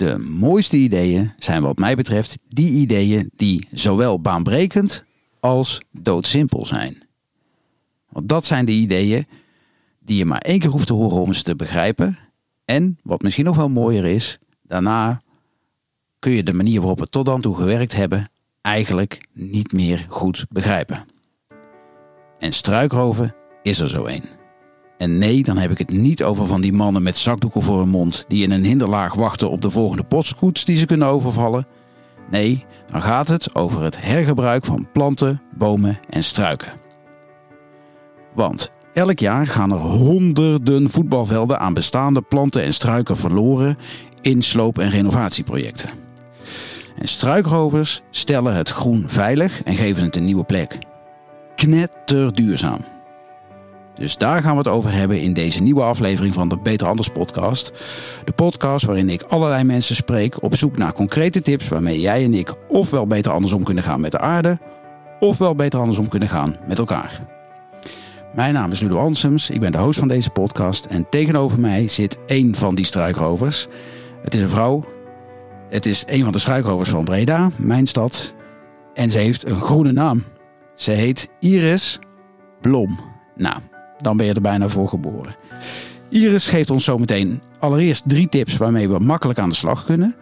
De mooiste ideeën zijn wat mij betreft die ideeën die zowel baanbrekend als doodsimpel zijn. Want dat zijn de ideeën die je maar één keer hoeft te horen om ze te begrijpen. En wat misschien nog wel mooier is, daarna kun je de manier waarop we tot dan toe gewerkt hebben eigenlijk niet meer goed begrijpen. En struikroven is er zo een. En nee, dan heb ik het niet over van die mannen met zakdoeken voor hun mond die in een hinderlaag wachten op de volgende postkoets die ze kunnen overvallen. Nee, dan gaat het over het hergebruik van planten, bomen en struiken. Want elk jaar gaan er honderden voetbalvelden aan bestaande planten en struiken verloren in sloop- en renovatieprojecten. En struikrovers stellen het groen veilig en geven het een nieuwe plek. Knetterduurzaam. Dus daar gaan we het over hebben in deze nieuwe aflevering van de Beter Anders podcast. De podcast waarin ik allerlei mensen spreek op zoek naar concrete tips waarmee jij en ik ofwel beter andersom kunnen gaan met de aarde, ofwel beter andersom kunnen gaan met elkaar. Mijn naam is Ludo Ansems, ik ben de host van deze podcast en tegenover mij zit één van die struikrovers. Het is een vrouw, het is een van de struikrovers van Breda, mijn stad, en ze heeft een groene naam. Ze heet Iris Blom. Nou, dan ben je er bijna voor geboren. Iris geeft ons zometeen allereerst drie tips waarmee we makkelijk aan de slag kunnen.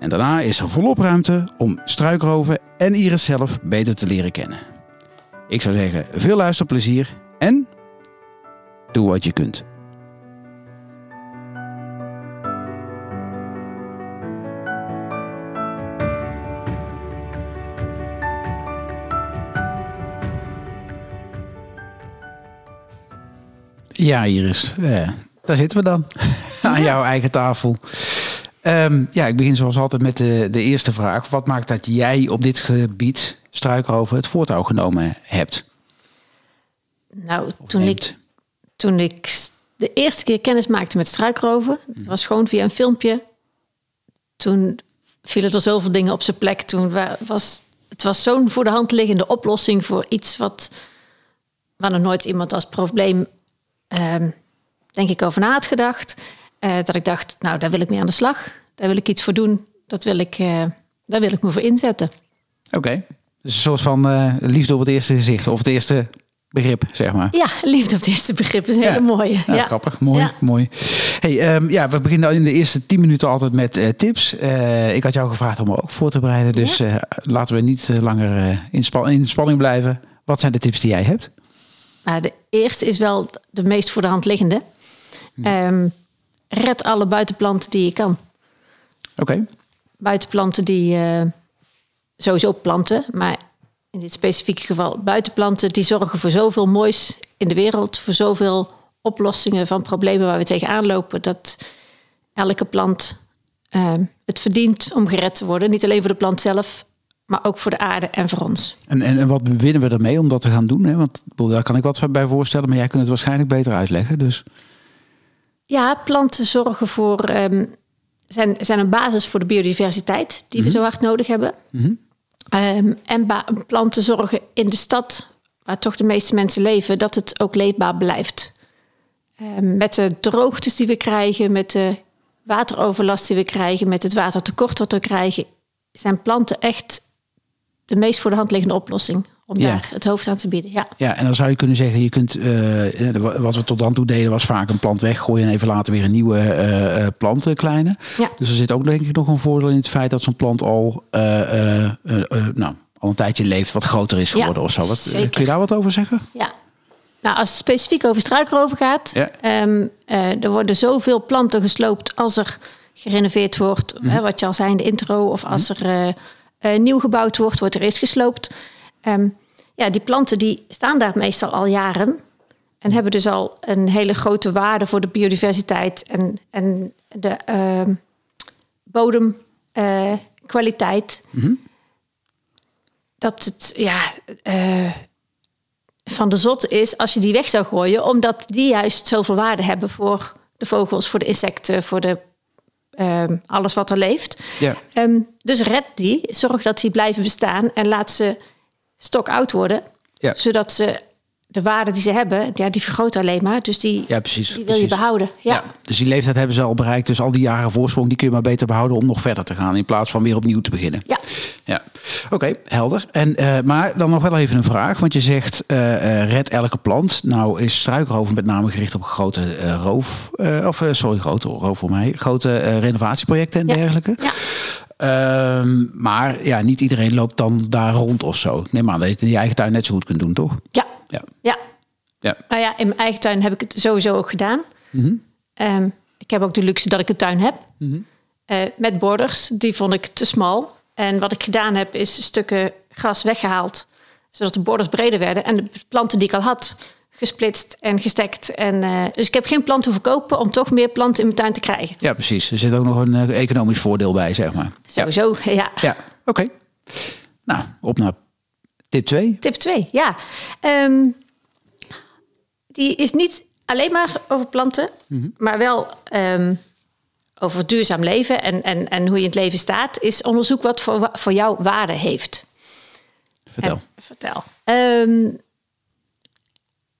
En daarna is er volop ruimte om struikroven en Iris zelf beter te leren kennen. Ik zou zeggen, veel luisterplezier en doe wat je kunt. Ja, Iris, eh, daar zitten we dan. Aan jouw eigen tafel. Ehm, ja, ik begin zoals altijd met de, de eerste vraag. Wat maakt dat jij op dit gebied, struikroven, het voortouw genomen hebt? Nou, toen ik, toen ik de eerste keer kennis maakte met struikroven, dat was gewoon via een filmpje. Toen vielen er zoveel dingen op zijn plek. Toen was het was zo'n voor de hand liggende oplossing voor iets wat waar nog nooit iemand als probleem Ehm, denk ik over na had gedacht. Uh, dat ik dacht, nou, daar wil ik mee aan de slag. Daar wil ik iets voor doen. Dat wil ik, uh, daar wil ik me voor inzetten. Oké. Dus een soort van uh, liefde op het eerste gezicht. Of het eerste begrip, zeg maar. Ja, liefde op het eerste begrip is een hele mooie. Ja, grappig. Mooi, ja. mooi. Hey, um, ja, we beginnen in de eerste tien minuten altijd met uh, tips. Uh, ik had jou gevraagd om me ook voor te bereiden. Dus uh, laten we niet langer in, span in spanning blijven. Wat zijn de tips die jij hebt? Nou, de eerste is wel de meest voor de hand liggende. Um, red alle buitenplanten die je kan. Oké. Buitenplanten die uh, sowieso planten, maar in dit specifieke geval buitenplanten die zorgen voor zoveel moois in de wereld, voor zoveel oplossingen van problemen waar we tegenaan lopen, dat elke plant uh, het verdient om gered te worden. Niet alleen voor de plant zelf, maar ook voor de aarde en voor ons. En, en, en wat winnen we ermee om dat te gaan doen? Hè? Want daar kan ik wat bij voorstellen, maar jij kunt het waarschijnlijk beter uitleggen. Dus. Ja, planten zorgen voor, um, zijn, zijn een basis voor de biodiversiteit die we mhm. zo hard nodig hebben. Mm -hmm. um, en planten zorgen in de stad, waar toch de meeste mensen leven, dat het ook leefbaar blijft. Um, met de droogtes die we krijgen, met de wateroverlast die we krijgen, met het watertekort wat we krijgen, zijn planten echt de meest voor de hand liggende oplossing om daar het hoofd aan te bieden. Ja. ja, en dan zou je kunnen zeggen, je kunt, uh, wat we tot dan toe deden, was vaak een plant weggooien en even later weer een nieuwe uh, plant kleine. Ja. Dus er zit ook denk ik nog een voordeel in het feit dat zo'n plant al, nou, al een tijdje leeft, wat groter is geworden ja, of zo. Wat, kun je daar wat over zeggen? Ja. Nou, als het specifiek over struikroven gaat, ja. um, er worden zoveel planten gesloopt als er gerenoveerd wordt, mm -hmm. hè, wat je al zei in de intro, of als mhm. er uh, nieuw gebouwd wordt, wordt er eerst gesloopt. Um, ja, die planten die staan daar meestal al jaren en hebben dus al een hele grote waarde voor de biodiversiteit en, en de uh, bodemkwaliteit. Uh, mm -hmm. Dat het ja, uh, van de zot is als je die weg zou gooien, omdat die juist zoveel waarde hebben voor de vogels, voor de insecten, voor de Um, alles wat er leeft. Ja. Um, dus red die, zorg dat die blijven bestaan en laat ze stok oud worden. Ja. Zodat ze de waarde die ze hebben, ja, die vergroot alleen maar. Dus die, Ja, precies. die wil precies. je behouden. Ja. Dus die leeftijd hebben ze al bereikt. Dus al die jaren voorsprong, die kun je maar beter behouden om nog verder te gaan. In plaats van weer opnieuw te beginnen. Ja. Ja, oké, helder. En, eh, maar dan nog wel even een vraag. Want je zegt, eh, eh, red elke plant. Nou is struikroof met name gericht op grote eh, roof... of sorry, grote roof voor mij. Grote renovatieprojecten en Ja. dergelijke. Ja. Ehm, maar ja, niet iedereen loopt dan daar rond of zo. Neem aan dat je het in je eigen tuin net zo goed kunt doen, toch? Ja. Ja. ja. Ja. Nou ja, in mijn eigen tuin heb ik het sowieso ook gedaan. Ehm, ik heb ook de luxe dat ik een tuin heb. Eh, met borders, die vond ik te smal. En wat ik gedaan heb, is stukken gras weggehaald. Zodat de borders breder werden. En de planten die ik al had, gesplitst en gestekt. En, eh, dus ik heb geen planten hoeven kopen om toch meer planten in mijn tuin te krijgen. Ja, precies. Er zit ook nog een eh, economisch voordeel bij, zeg maar. Sowieso, ja. ja. oké. Nou, op naar tip 2. Tip 2, ja. Ehm, die is niet alleen maar over planten, maar wel ehm, over duurzaam leven en, en, en hoe je in het leven staat. Is onderzoek wat voor, voor jou waarde heeft. Vertel. En- vertel. Ehm,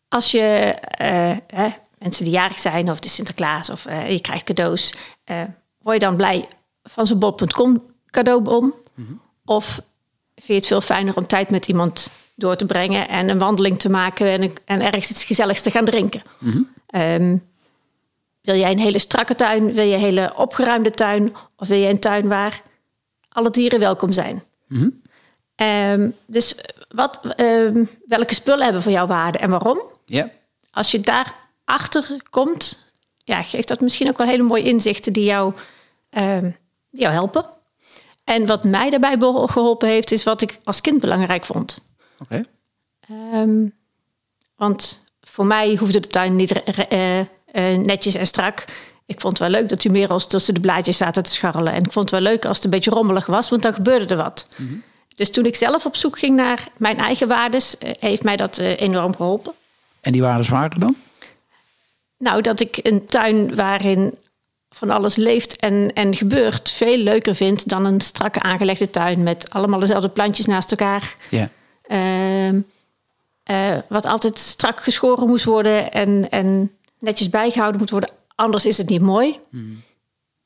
als je eh, hè, mensen die jarig zijn, of is Sinterklaas, of eh, je krijgt cadeaus, eh, word je dan blij van zo'n bol.com cadeaubon? Of vind je het veel fijner om tijd met iemand door te brengen en een wandeling te maken en, en ergens iets gezelligs te gaan drinken? Ehm, wil jij een hele strakke tuin? Wil je een hele opgeruimde tuin? Of wil je een tuin waar alle dieren welkom zijn? Ehm, dus wat, ehm, welke spullen hebben voor jou waarde en waarom? Als je daarachter komt, ja, geeft dat misschien ook wel hele mooie inzichten die jou, die jou helpen. En wat mij daarbij geholpen heeft, is wat ik als kind belangrijk vond. Oké. Ehm, want voor mij hoefde de tuin niet eh, eh, netjes en strak. Ik vond het wel leuk dat u meer als tussen de blaadjes zaten te scharrelen. En ik vond het wel leuk als het een beetje rommelig was, want dan gebeurde er wat. Dus toen ik zelf op zoek ging naar mijn eigen waardes, eh, heeft mij dat enorm geholpen. En die waren zwaarder dan? Nou, dat ik een tuin waarin van alles leeft en, en gebeurt veel leuker vind dan een strakke aangelegde tuin met allemaal dezelfde plantjes naast elkaar. Ja. Ehm, eh, wat altijd strak geschoren moest worden en, en netjes bijgehouden moet worden. Anders is het niet mooi.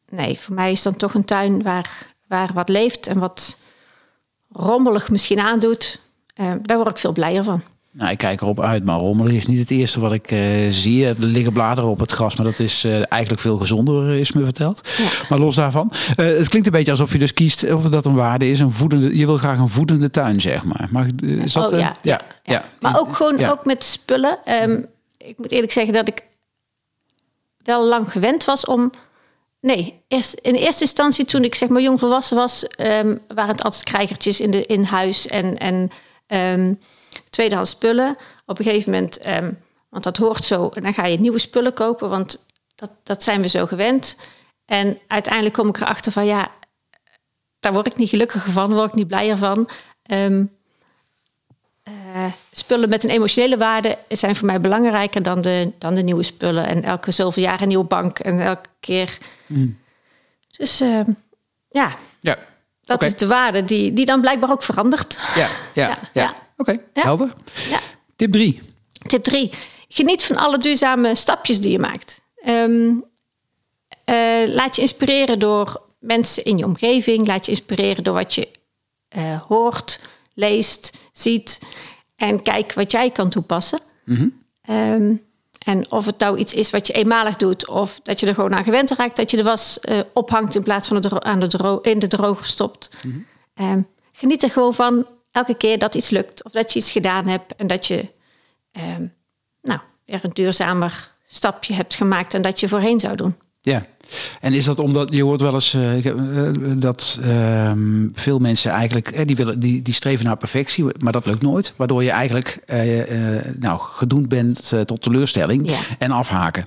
Nee, voor mij is dan toch een tuin waar, waar wat leeft en wat rommelig misschien aandoet. Eh, daar word ik veel blijer van. Nou, ik kijk erop uit, maar rommelig is niet het eerste wat ik eh, zie. Er liggen bladeren op het gras, maar dat is eh, eigenlijk veel gezonder, is me verteld. Ja. Maar los daarvan, eh, het klinkt een beetje alsof je dus kiest of dat een waarde is. Een voedende, je wil graag een voedende tuin, zeg maar. maar eh, is dat, Oh, eh, ja, ja. Maar ook gewoon ook met spullen. Ehm, ik moet eerlijk zeggen dat ik wel lang gewend was om. Nee, eerst, in eerste instantie toen ik zeg maar jong volwassen was, ehm, waren het altijd krijgertjes in, de, in huis en, en ehm, tweedehands spullen. Op een gegeven moment, ehm, want dat hoort zo, en dan ga je nieuwe spullen kopen, want dat, dat zijn we zo gewend. En uiteindelijk kom ik erachter van ja, daar word ik niet gelukkiger van, word ik niet blijer van. Ehm, eh, spullen met een emotionele waarde zijn voor mij belangrijker dan de, dan de nieuwe spullen. En elke zoveel jaar een nieuwe bank en elke keer. Dus eh, ja, Ja, dat is de waarde die, die dan blijkbaar ook verandert. ja, ja. ja. Ja, Oké, Ja. helder. Ja. Tip 3. Tip 3. Geniet van alle duurzame stapjes die je maakt. Ehm, eh, laat je inspireren door mensen in je omgeving. Laat je inspireren door wat je eh, hoort, leest, ziet. En kijk wat jij kan toepassen. Ehm, en of het nou iets is wat je eenmalig doet, of dat je er gewoon aan gewend raakt, dat je de was eh, ophangt in plaats van het aan de in de droger stopt. Ehm, geniet er gewoon van elke keer dat iets lukt, of dat je iets gedaan hebt en dat je ehm, nou, weer een duurzamer stapje hebt gemaakt dan dat je voorheen zou doen. Ja, en is dat omdat je hoort wel eens eh, eh, dat ehm, veel mensen eigenlijk eh, die willen die, die streven naar perfectie, maar dat lukt nooit, waardoor je eigenlijk nou gedoemd bent tot teleurstelling Ja. en afhaken.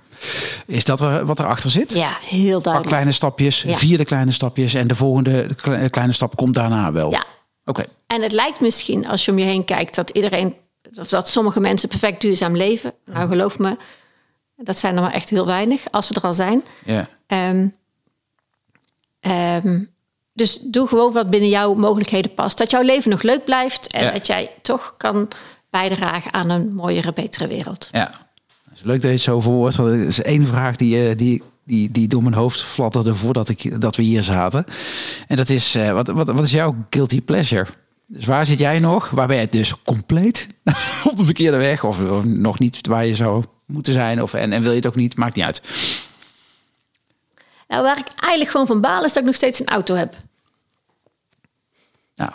Is dat wa- wat erachter zit? Ja, heel Pak duidelijk. kleine stapjes, Ja. vier de kleine stapjes en de volgende kle- kleine stap komt daarna wel. Ja. Oké. En het lijkt misschien, als je om je heen kijkt, dat iedereen, of dat sommige mensen perfect duurzaam leven. Nou, geloof me, dat zijn er maar echt heel weinig, als ze er al zijn. Ja. Ehm, ehm, dus doe gewoon wat binnen jouw mogelijkheden past. Dat jouw leven nog leuk blijft en Ja. dat jij toch kan bijdragen aan een mooiere, betere wereld. Ja, het is leuk dat je het zo verwoordt. Want er is één vraag die, eh, die, die, die door mijn hoofd fladderde voordat ik, dat we hier zaten. En dat is, eh, wat, wat, wat is jouw guilty pleasure? Dus waar zit jij nog? Waar ben je dus compleet op de verkeerde weg? Of, of nog niet waar je zou moeten zijn? Of, en, en wil je het ook niet? Maakt niet uit. Nou, waar ik eigenlijk gewoon van baal is dat ik nog steeds een auto heb. Nou,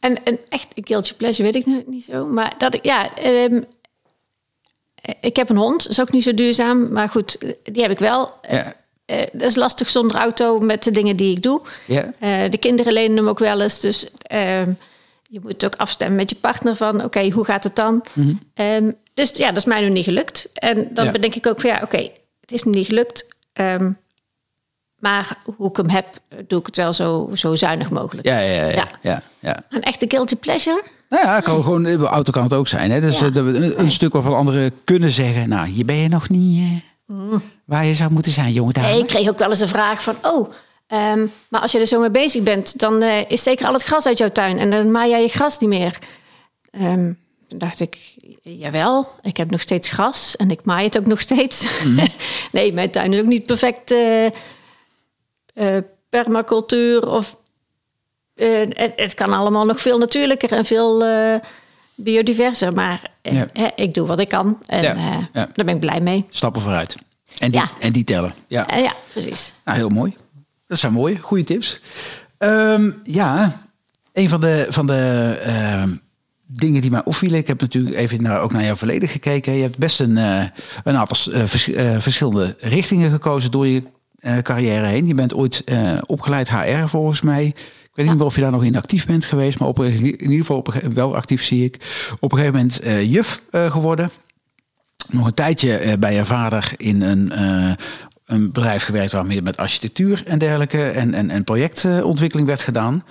En, en echt een guilty pleasure weet ik nu niet zo. Maar dat ik, ja, ehm, ik heb een hond. is ook niet zo duurzaam. Maar goed, die heb ik wel. ja. Eh, dat is lastig zonder auto met de dingen die ik doe. Ja. Eh, de kinderen lenen hem ook wel eens. Dus ehm, je moet ook afstemmen met je partner van... oké, hoe gaat het dan? Ehm, dus ja, dat is mij nu niet gelukt. En dan Ja. bedenk ik ook van ja, oké, het is niet gelukt. Ehm, maar hoe ik hem heb, doe ik het wel zo, zo zuinig mogelijk. Ja, ja, Ja. ja, ja. Een echte guilty pleasure? Nou ja, kan gewoon, de auto kan het ook zijn. Hè? Dus Ja. eh, een, een stuk waarvan anderen kunnen zeggen... nou, hier ben je nog niet eh, waar je zou moeten zijn, jongen. Nee, ik kreeg ook wel eens een vraag van... oh, ehm, maar als je er zo mee bezig bent... dan eh, is zeker al het gras uit jouw tuin... en dan maai jij je gras niet meer. Toen dacht ik, jawel, ik heb nog steeds gras... en ik maai het ook nog steeds. nee, mijn tuin is ook niet perfect... eh, eh, permacultuur of... eh, het, het kan allemaal nog veel natuurlijker en veel eh, biodiverser. Maar eh, Ja. hè, ik doe wat ik kan en Ja, ja. daar ben ik blij mee. Stappen vooruit. En die, Ja. en die tellen. Ja. Ja, precies. Nou, heel mooi. Dat zijn mooie, goede tips. Ehm, ja, een van de, van de ehm, dingen die mij opvielen... ik heb natuurlijk even naar, ook naar jouw verleden gekeken. Je hebt best een, een aantal vers- verschillende richtingen gekozen door je carrière heen. Je bent ooit eh, opgeleid HR volgens mij. Ik weet niet meer of je daar nog in actief bent geweest... maar op, in ieder geval op, wel actief zie ik. Op een gegeven moment eh, juf eh, geworden nog een tijdje eh, bij je vader in een, eh, een bedrijf gewerkt waar meer met architectuur en dergelijke en, en, en projectontwikkeling werd gedaan.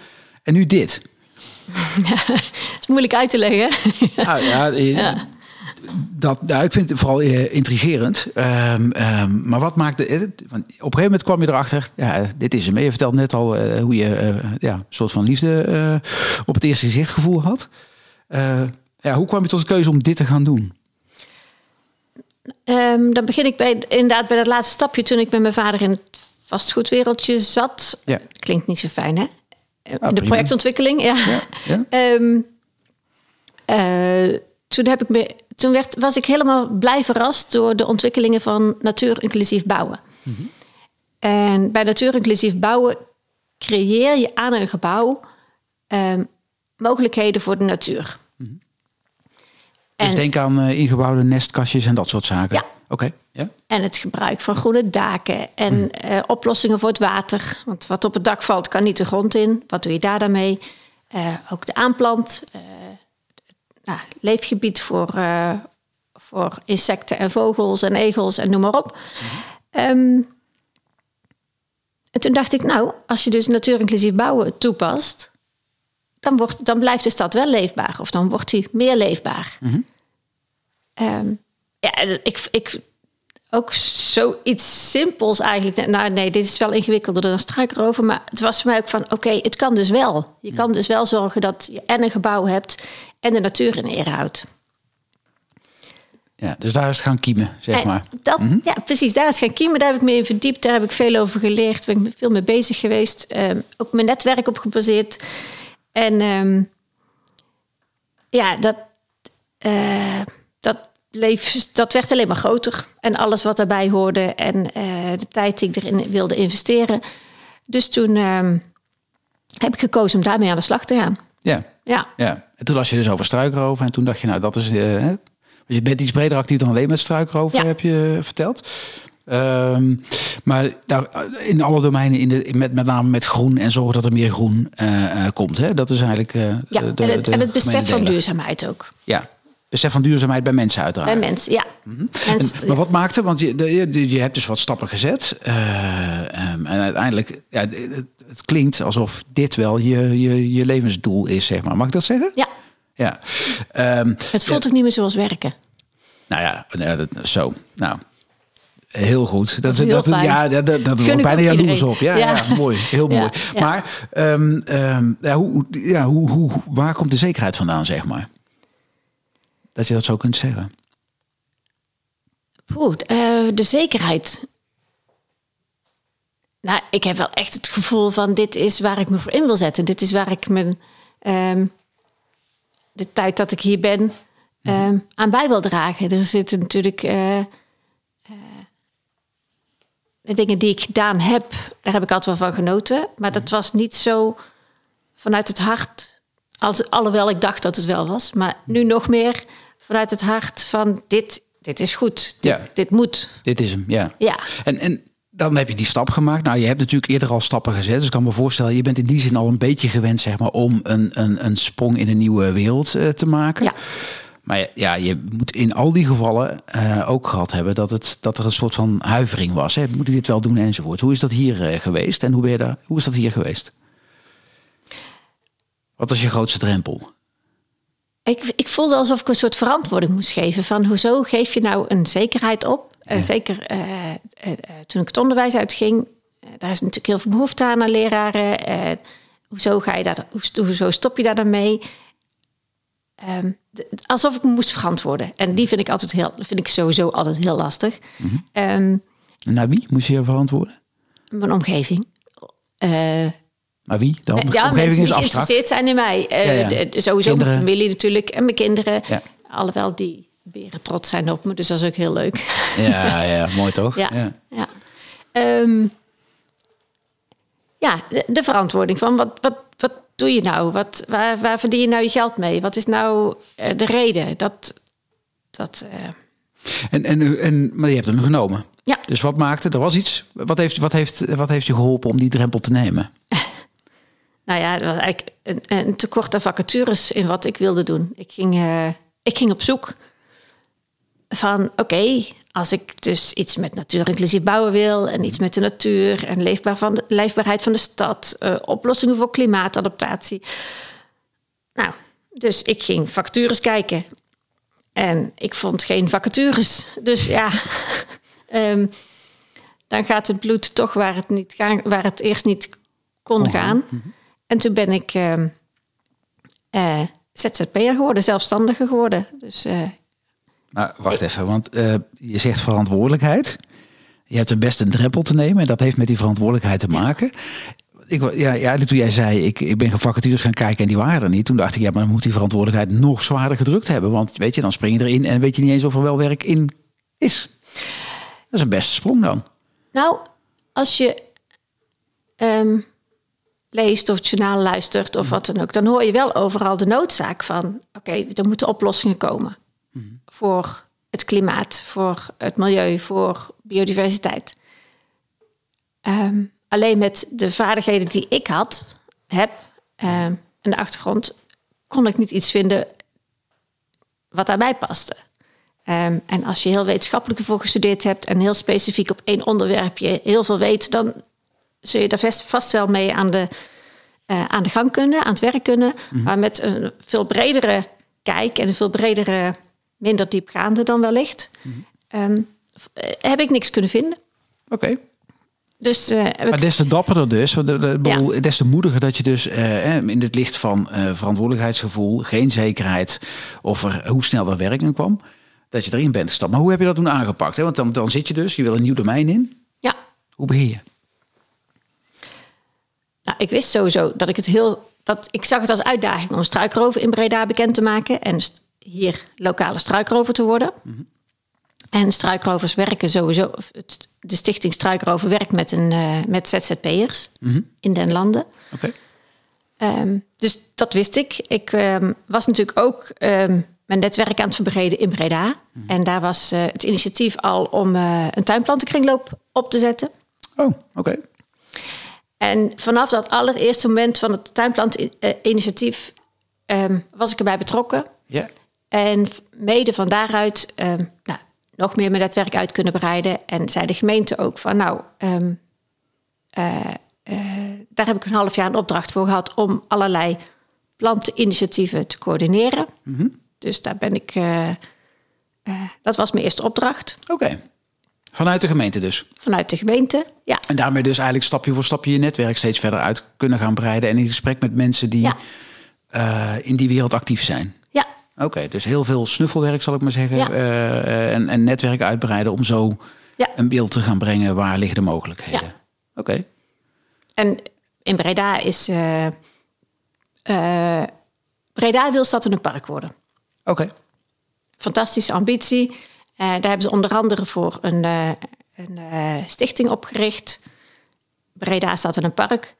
En nu dit. Het is moeilijk uit te leggen. Nou, ja, eh, Dat, nou, ik vind het vooral eh, intrigerend. Ehm, ehm, maar wat maakte. eh, want op een gegeven moment kwam je erachter. Ja, dit is hem. Je vertelt net al eh, hoe je ja, een soort van liefde op het eerste gezicht gevoel had. Ja, hoe kwam je tot de keuze om dit te gaan doen? Ehm, dan begin ik bij, inderdaad bij dat laatste stapje toen ik met mijn vader in het vastgoedwereldje zat. Ja. Klinkt niet zo fijn, hè? Ah, de prima. projectontwikkeling, ja. Ja, ja. Toen heb ik me, toen werd, was ik helemaal blij verrast door de ontwikkelingen van natuurinclusief bouwen. En bij natuurinclusief bouwen creëer je aan een gebouw ehm, mogelijkheden voor de natuur. Dus En- denk aan eh, ingebouwde nestkastjes en dat soort zaken. Ja. Oké, ja. En het gebruik van groene daken en eh, oplossingen voor het water. Want wat op het dak valt, kan niet de grond in. Wat doe je daar dan mee? Eh, ook de aanplant. Leefgebied voor, eh, voor insecten en vogels en egels en noem maar op. Ehm, en toen dacht ik, nou, als je dus natuurinclusief bouwen toepast... Dan, wordt, dan blijft de stad wel leefbaar. Of dan wordt die meer leefbaar. Ehm, ja, ik, ik, ook zoiets simpels eigenlijk. Nou, nee, dit is wel ingewikkelder dan struikrover. Maar het was voor mij ook van, oké, het kan dus wel. Je kan dus wel zorgen dat je en een gebouw hebt... en de natuur in ere houdt. ja. Dus daar is het gaan kiemen, zeg maar. dat, Ja, precies. Daar is gaan kiemen. Daar heb ik me in verdiept. Daar heb ik veel over geleerd. Daar ben ik veel mee bezig geweest. Ehm, ook mijn netwerk op gebaseerd. En ehm, ja, dat, eh, dat, bleef, dat werd alleen maar groter. En alles wat daarbij hoorde. En eh, de tijd die ik erin wilde investeren. Dus toen ehm, heb ik gekozen om daarmee aan de slag te gaan. Ja. Ja. ja. En toen las je dus over struikroven. En toen dacht je, nou, dat is... hè? Want je bent iets breder actief dan alleen met struikroven, Ja. heb je verteld. Ehm, maar daar, in alle domeinen, in de, met, met name met groen en zorgen dat er meer groen eh, komt. Hè? Dat is eigenlijk ja. de, en, het, de en het besef van duurzaamheid ook. Ja, besef van duurzaamheid bij mensen uiteraard. Bij mensen, ja. En, Mensen- maar wat maakte, want je, je, je hebt dus wat stappen gezet. eh, ehm, en uiteindelijk, ja, het, het klinkt alsof dit wel je, je, je levensdoel is, zeg maar. Mag ik dat zeggen? ja. Ja. Ehm, Het voelt ook niet meer zoals werken. nou ja, nou, dat, zo. Nou, heel goed. Dat, is dat, fijn. ja, dat, dat, dat wordt bijna jaloers op. Ja, Ja. ja. mooi. Heel mooi. ja. Maar ehm, ja, hoe, ja, hoe, hoe, waar komt de zekerheid vandaan, zeg maar? Dat je dat zo kunt zeggen. Poeh, eh, de zekerheid. Nou, ik heb wel echt het gevoel van dit is waar ik me voor in wil zetten. Dit is waar ik mijn ehm, de tijd dat ik hier ben ehm, aan bij wil dragen. Er zitten natuurlijk eh, eh, de dingen die ik gedaan heb, daar heb ik altijd wel van genoten. Maar dat was niet zo vanuit het hart, als, alhoewel ik dacht dat het wel was. Maar nu nog meer vanuit het hart van dit, dit is goed, dit, Ja. dit moet. Dit is hem, ja. Ja, En, en dan heb je die stap gemaakt. Nou, je hebt natuurlijk eerder al stappen gezet. Dus ik kan me voorstellen, je bent in die zin al een beetje gewend, zeg maar, om een, een, een sprong in een nieuwe wereld eh, te maken. Ja. Maar ja, ja, je moet in al die gevallen eh, ook gehad hebben dat, het, dat er een soort van huivering was. Hè? Moet ik dit wel doen enzovoort. Hoe is dat hier eh, geweest en hoe, ben je daar, hoe is dat hier geweest? Wat was je grootste drempel? ik, ik voelde alsof ik een soort verantwoording moest geven. Van hoezo geef je nou een zekerheid op? En Ja. zeker eh, eh, eh, toen ik het onderwijs uitging, eh, daar is natuurlijk heel veel behoefte aan aan leraren. Eh, hoezo, ga je daar, hoe- hoezo stop je daar dan mee? Ehm, de- alsof ik me moest verantwoorden. En die vind ik altijd heel, vind ik sowieso altijd heel lastig. En naar wie moest je je verantwoorden? mijn omgeving. Eh, Maar wie? Ja, mensen die is geïnteresseerd zijn in mij. Ja, ja. de- de- sowieso Kinderen. mijn familie natuurlijk en mijn kinderen. Ja. Alhoewel die beren trots zijn op me, dus dat is ook heel leuk. Ja, ja, mooi toch? Ja, ja. Ehm, ja de, de verantwoording van wat, wat, wat doe je nou? Wat, waar, waar verdien je nou je geld mee? Wat is nou eh, de reden? Dat, dat eh, En, en, en, maar je hebt hem genomen. ja. Dus wat maakte? Er was iets. Wat heeft, wat, heeft, wat heeft je geholpen om die drempel te nemen? Nou ja, dat was eigenlijk een, een tekort aan vacatures in wat ik wilde doen. Ik ging, eh, ik ging op zoek van, oké, als ik dus iets met natuurinclusief bouwen wil... en iets met de natuur en leefbaar van de, leefbaarheid van de stad... eh, oplossingen voor klimaatadaptatie. Nou, dus ik ging vacatures kijken. En ik vond geen vacatures. Dus ja, ehm, dan gaat het bloed toch waar het, niet gaan, waar het eerst niet kon gaan. En toen ben ik ehm eh, ZZP'er geworden, zelfstandiger geworden. Dus eh, Maar wacht even, want eh, je zegt verantwoordelijkheid. Je hebt er best een drempel te nemen en dat heeft met die verantwoordelijkheid te maken. Ik, ja, ja, toen jij zei, ik, ik ben gaan vacatures gaan kijken en die waren er niet. Toen dacht ik, ja, maar dan moet die verantwoordelijkheid nog zwaarder gedrukt hebben. Want weet je, dan spring je erin en weet je niet eens of er wel werk in is. Dat is een beste sprong dan. nou, als je ehm, leest of het journaal luistert of wat dan ook... dan hoor je wel overal de noodzaak van... oké, er moeten oplossingen komen voor het klimaat, voor het milieu, voor biodiversiteit. Ehm, alleen met de vaardigheden die ik had, heb ehm, en de achtergrond, kon ik niet iets vinden wat daarbij paste. Ehm, en als je heel wetenschappelijk ervoor gestudeerd hebt en heel specifiek op één onderwerpje heel veel weet, dan zul je daar vast, wel mee aan de, eh, aan de gang kunnen, aan het werk kunnen. Maar met een veel bredere kijk en een veel bredere, minder diepgaande dan wellicht, ehm, f- eh, heb ik niks kunnen vinden. Oké. Dus eh, Maar des te dapperder dus, des te moediger dat je dus in het licht van verantwoordelijkheidsgevoel, geen zekerheid of er, hoe snel er werking kwam, dat je erin bent gestapt. Maar hoe heb je dat toen aangepakt? Hè? Want dan, dan zit je dus, je wil een nieuw domein in. ja, Hoe begin je? Nou, ik wist sowieso dat ik het heel. Dat, ik zag het als uitdaging om struikrover in Breda bekend te maken. En hier lokale struikrover te worden. En struikrovers werken sowieso. De stichting Struikrover werkt met, een, eh, met ZZP'ers in den landen. Oké. Ehm, dus dat wist ik. Ik ehm, was natuurlijk ook ehm, mijn netwerk aan het verbreden in Breda. En daar was eh, het initiatief al om eh, een tuinplantenkringloop op te zetten. Oh, oké. En vanaf dat allereerste moment van het tuinplantinitiatief ehm was ik erbij betrokken. Ja. En mede van daaruit ehm, nou, nog meer mijn netwerk uit kunnen breiden. En zei de gemeente ook van nou, ehm, eh, eh, daar heb ik een half jaar een opdracht voor gehad om allerlei planteninitiatieven te coördineren. Dus daar ben ik. eh, eh, dat was mijn eerste opdracht Oké. Vanuit de gemeente dus. vanuit de gemeente. Ja, En daarmee dus eigenlijk stapje voor stapje je netwerk steeds verder uit kunnen gaan breiden. En in gesprek met mensen die Ja. eh, in die wereld actief zijn. ja. Oké, dus heel veel snuffelwerk zal ik maar zeggen. Ja. eh, en, en netwerk uitbreiden om zo Ja. een beeld te gaan brengen waar liggen de mogelijkheden. Oké, En in Breda is... eh, Breda wil stad in een park worden. oké. Fantastische ambitie. Eh, daar hebben ze onder andere voor een, eh, een eh, stichting opgericht. Breda staat in een park.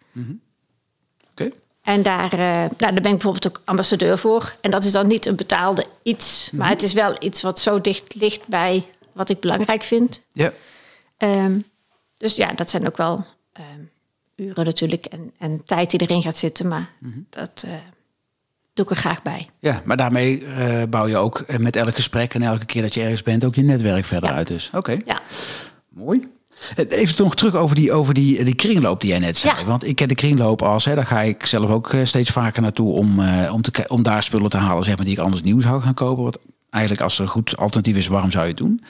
Oké. En daar, nou, daar ben ik bijvoorbeeld ook ambassadeur voor. En dat is dan niet een betaalde iets. Maar het is wel iets wat zo dicht ligt bij wat ik belangrijk vind. Ja. Ehm, dus ja, dat zijn ook wel ehm, uren natuurlijk en, en tijd die erin gaat zitten. Maar dat eh, doe ik er graag bij. ja, maar daarmee eh, bouw je ook eh, met elk gesprek en elke keer dat je ergens bent ook je netwerk verder Ja. uit. Dus oké, Ja, mooi. Eh, Even nog terug over die, over die, die kringloop die jij net zei. Ja. Want ik ken de kringloop als, hè, daar ga ik zelf ook steeds vaker naartoe om, eh, om, te, om daar spullen te halen zeg maar, die ik anders nieuw zou gaan kopen. Wat eigenlijk als er een goed alternatief is, waarom zou je het doen?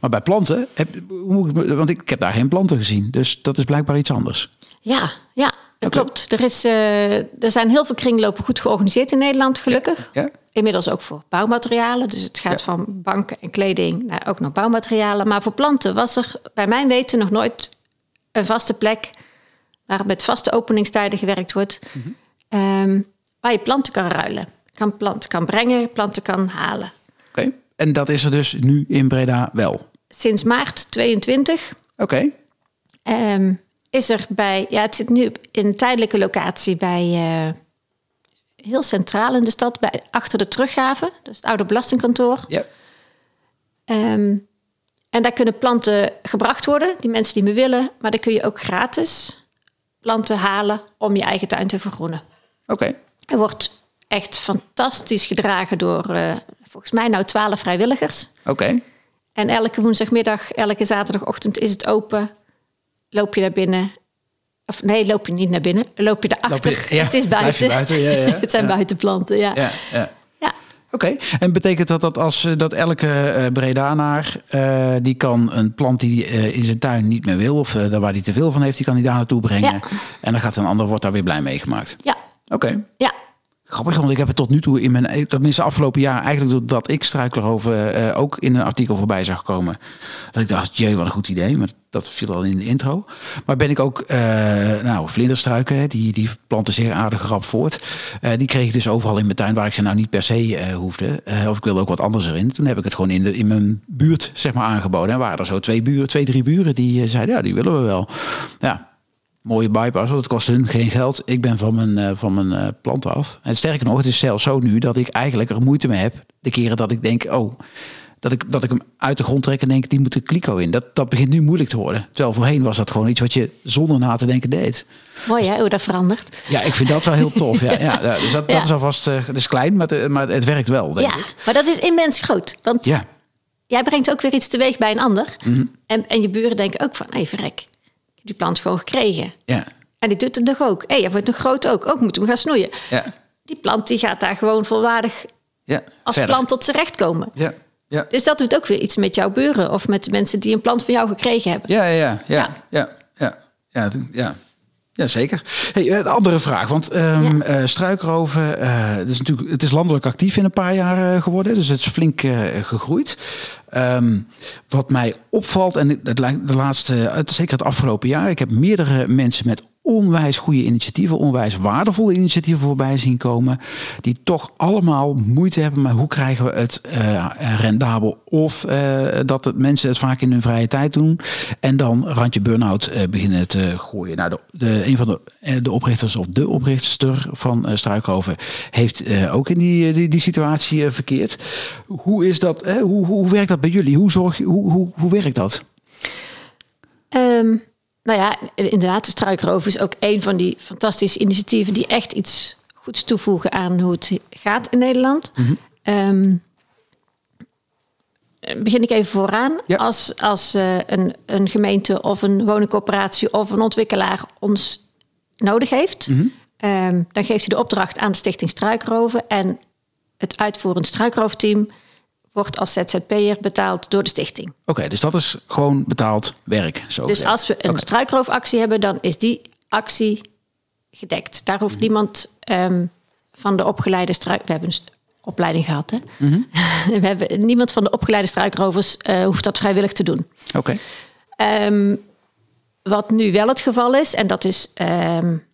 Maar bij planten, heb, hoe moet ik want ik heb daar geen planten gezien. Dus dat is blijkbaar iets anders. ja, ja dat klopt. Er, is, eh, er zijn heel veel kringlopen goed georganiseerd in Nederland, gelukkig. Ja? Inmiddels ook voor bouwmaterialen. Dus het gaat Ja. van banken en kleding naar ook naar bouwmaterialen. Maar voor planten was er bij mijn weten nog nooit een vaste plek waar met vaste openingstijden gewerkt wordt. Mhm. ehm, waar je planten kan ruilen. Kan planten kan brengen, planten kan halen. Oké. En dat is er dus nu in Breda wel. Sinds maart 22 Oké. ehm, is er bij, ja, het zit nu in een tijdelijke locatie bij eh, heel centraal in de stad, bij, achter de teruggave, dus het oude belastingkantoor. Ja. Ehm, en daar kunnen planten gebracht worden, die mensen die me willen, maar dan kun je ook gratis planten halen om je eigen tuin te vergroenen. Oké. Er wordt echt fantastisch gedragen door eh, volgens mij nou twaalf vrijwilligers. Oké. En elke woensdagmiddag, elke zaterdagochtend is het open. Loop je naar binnen. Of nee, loop je niet naar binnen. Loop je erachter. Loop je- ja, het is buiten. buiten, ja, ja. het zijn buitenplanten, ja. Ja. Oké, en betekent dat dat als eh, dat elke eh Bredanaar eh, die kan een plant die eh, in zijn tuin niet meer wil of daar waar hij te veel van heeft, die kan hij daar naartoe brengen. En dan gaat een ander wordt daar weer blij mee gemaakt. Ja, Oké. ja. Grappig, want ik heb het tot nu toe in mijn, tenminste afgelopen jaar, eigenlijk doordat ik struikelover eh ook in een artikel voorbij zag komen. Dat ik dacht, jee, wat een goed idee. Maar dat viel al in de intro. Maar ben ik ook, eh, nou, vlinderstruiken, die, die planten zeer aardig rap voort. Eh, die kreeg ik dus overal in mijn tuin, waar ik ze nou niet per se hoefde. Of ik wilde ook wat anders erin. Toen heb ik het gewoon in, de, in mijn buurt, zeg maar, aangeboden. En waren er zo twee buren, twee, drie buren die zeiden, ja, die willen we wel. Ja, mooie bypass, want het kost hun geen geld. Ik ben van mijn, eh, van mijn eh, planten af. En sterker nog, het is zelfs zo nu dat ik eigenlijk er moeite mee heb. De keren dat ik denk, oh, dat ik, dat ik hem uit de grond trek en denk, die moet er kliko in. Dat, dat begint nu moeilijk te worden. Terwijl voorheen was dat gewoon iets wat je zonder na te denken deed. Mooi hè, hoe dat verandert. Ja, ik vind dat wel heel tof. Ja, ja, ja, dus dat, Ja. dat is alvast, eh dat is klein, maar, het- maar het werkt wel, denk Ja, ik. maar dat is immens groot. Want Ja, jij brengt ook weer iets teweeg bij een ander. Mhm. En, en je buren denken ook van, hé hey, verrek, die plant gewoon gekregen. ja, En die doet het nog ook. Hé, hey, hij wordt nog groot ook. Ook moeten we gaan snoeien. ja, Die plant die gaat daar gewoon volwaardig ja. als Verder. plant tot zijn recht komen. Ja, ja. Dus dat doet ook weer iets met jouw buren of met de mensen die een plant van jou gekregen hebben. Ja, ja, ja, ja, Ja. ja, ja, ja, zeker. Hey, een andere vraag, want Ja. eh, struikroven, eh, het, is natuurlijk, het is landelijk actief in een paar jaar eh, geworden, dus het is flink eh, gegroeid. Ehm, wat mij opvalt, en het lijkt de laatste, zeker het afgelopen jaar, ik heb meerdere mensen met onwijs goede initiatieven, onwijs waardevolle initiatieven voorbij zien komen, die toch allemaal moeite hebben met hoe krijgen we het eh, rendabel of eh, dat het mensen het vaak in hun vrije tijd doen en dan randje burn-out eh, beginnen te gooien. Nou, de, de, een van de, de oprichters of de oprichter van Struikhoven heeft ook in die, die, die situatie verkeerd. Hoe is dat? Hoe, hoe, werkt dat bij jullie? Hoe, zorg, hoe, hoe, hoe werkt dat? Ehm, nou ja, inderdaad, de struikrover is ook een van die fantastische initiatieven die echt iets goeds toevoegen aan hoe het gaat in Nederland. Ehm, begin ik even vooraan. Ja. Als, als eh, een, een gemeente of een woningcorporatie of een ontwikkelaar ons nodig heeft, ehm, dan geeft hij de opdracht aan de Stichting Struikroven. En het uitvoerend struikroofteam wordt als ZZP'er betaald door de stichting. Oké, dus dat is gewoon betaald werk. Zo Dus gezegd. als we een struikroofactie hebben, dan is die actie gedekt. Daar Mhm. hoeft niemand ehm, van de opgeleide struik... We hebben een opleiding gehad. Hè? We hebben, niemand van de opgeleide struikrovers uh, hoeft dat vrijwillig te doen. Oké. Ehm, wat nu wel het geval is, en dat is. Um,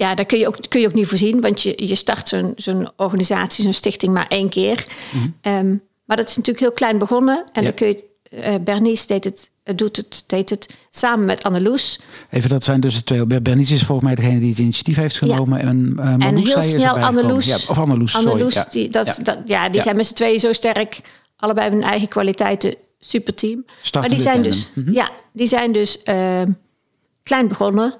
ja, daar kun je ook, kun je ook niet voorzien, want je, je start zo'n zo'n organisatie, zo'n stichting maar één keer. Mm maar dat is natuurlijk heel klein begonnen. En dan kun je. Uh, Bernice deed het, doet het, deed het samen met Anneloes. Even, dat zijn dus de twee. Bernice is volgens mij degene die het initiatief heeft genomen. Ja. En, uh, en heel snel Anneloes. Ja, of Anneloes, Anneloes sorry. Die, dat, ja. Dat, ja, die zijn met z'n tweeën zo sterk. Allebei hebben hun eigen kwaliteiten. Super team. maar die zijn, dus, mm -hmm. ja, die zijn dus uh, klein begonnen.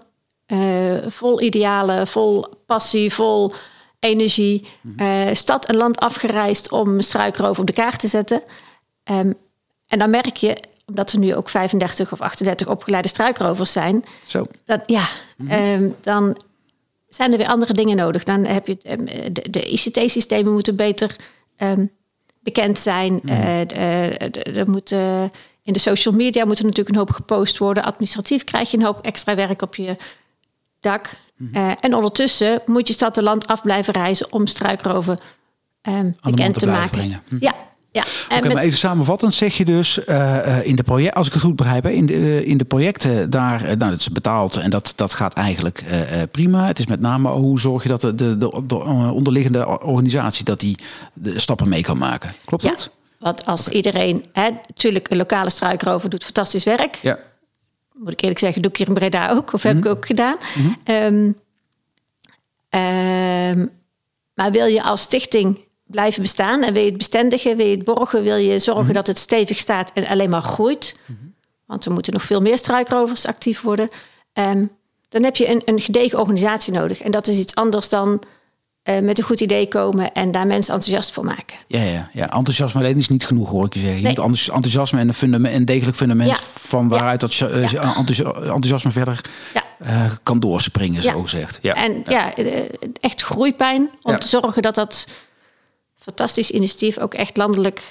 Uh, vol idealen, vol passie, vol energie. Uh, stad en land afgereisd om struikroof op de kaart te zetten. Um, en dan merk je, omdat er nu ook 35 of 38 opgeleide struikrovers zijn. Zo. Dat, ja, mm -hmm. um, dan zijn er weer andere dingen nodig. Dan heb je um, de, de ICT-systemen moeten beter bekend zijn. Mm -hmm. uh, er moet, uh, in de social media moet er natuurlijk een hoop gepost worden. Administratief krijg je een hoop extra werk op je dak. Mm -hmm. uh, en ondertussen moet je stad en land af blijven reizen om struikroven um, bekend te, te maken. Brengen. Hm. Ja. Ja, Oké, okay, met... maar even samenvattend zeg je dus uh, in de project, als ik het goed begrijp, in de, uh, in de projecten daar, uh, nou, dat is betaald en dat, dat gaat eigenlijk prima. Het is met name hoe zorg je dat de, de, de, de onderliggende organisatie dat die de stappen mee kan maken. Klopt ja, dat? Want als okay. iedereen, hè, natuurlijk een lokale struikrover doet fantastisch werk. Ja moet ik eerlijk zeggen, doe ik hier in Breda ook, of heb mm -hmm. ik ook gedaan. Mm -hmm. um, um, maar wil je als stichting blijven bestaan en wil je het bestendigen, wil je het borgen, wil je zorgen mm -hmm. dat het stevig staat en alleen maar groeit, want er moeten nog veel meer struikrovers actief worden, um, dan heb je een, een gedegen organisatie nodig. En dat is iets anders dan uh, met een goed idee komen en daar mensen enthousiast voor maken. Ja, ja, ja. enthousiasme alleen is niet genoeg, hoor ik je zeggen. Je nee. moet enthousiasme en een, fundament, een degelijk fundament ja. van waaruit dat uh, ja. enthousiasme verder uh, kan doorspringen, zo gezegd. Ja. En ja, echt groeipijn om te zorgen dat dat fantastisch initiatief ook echt landelijk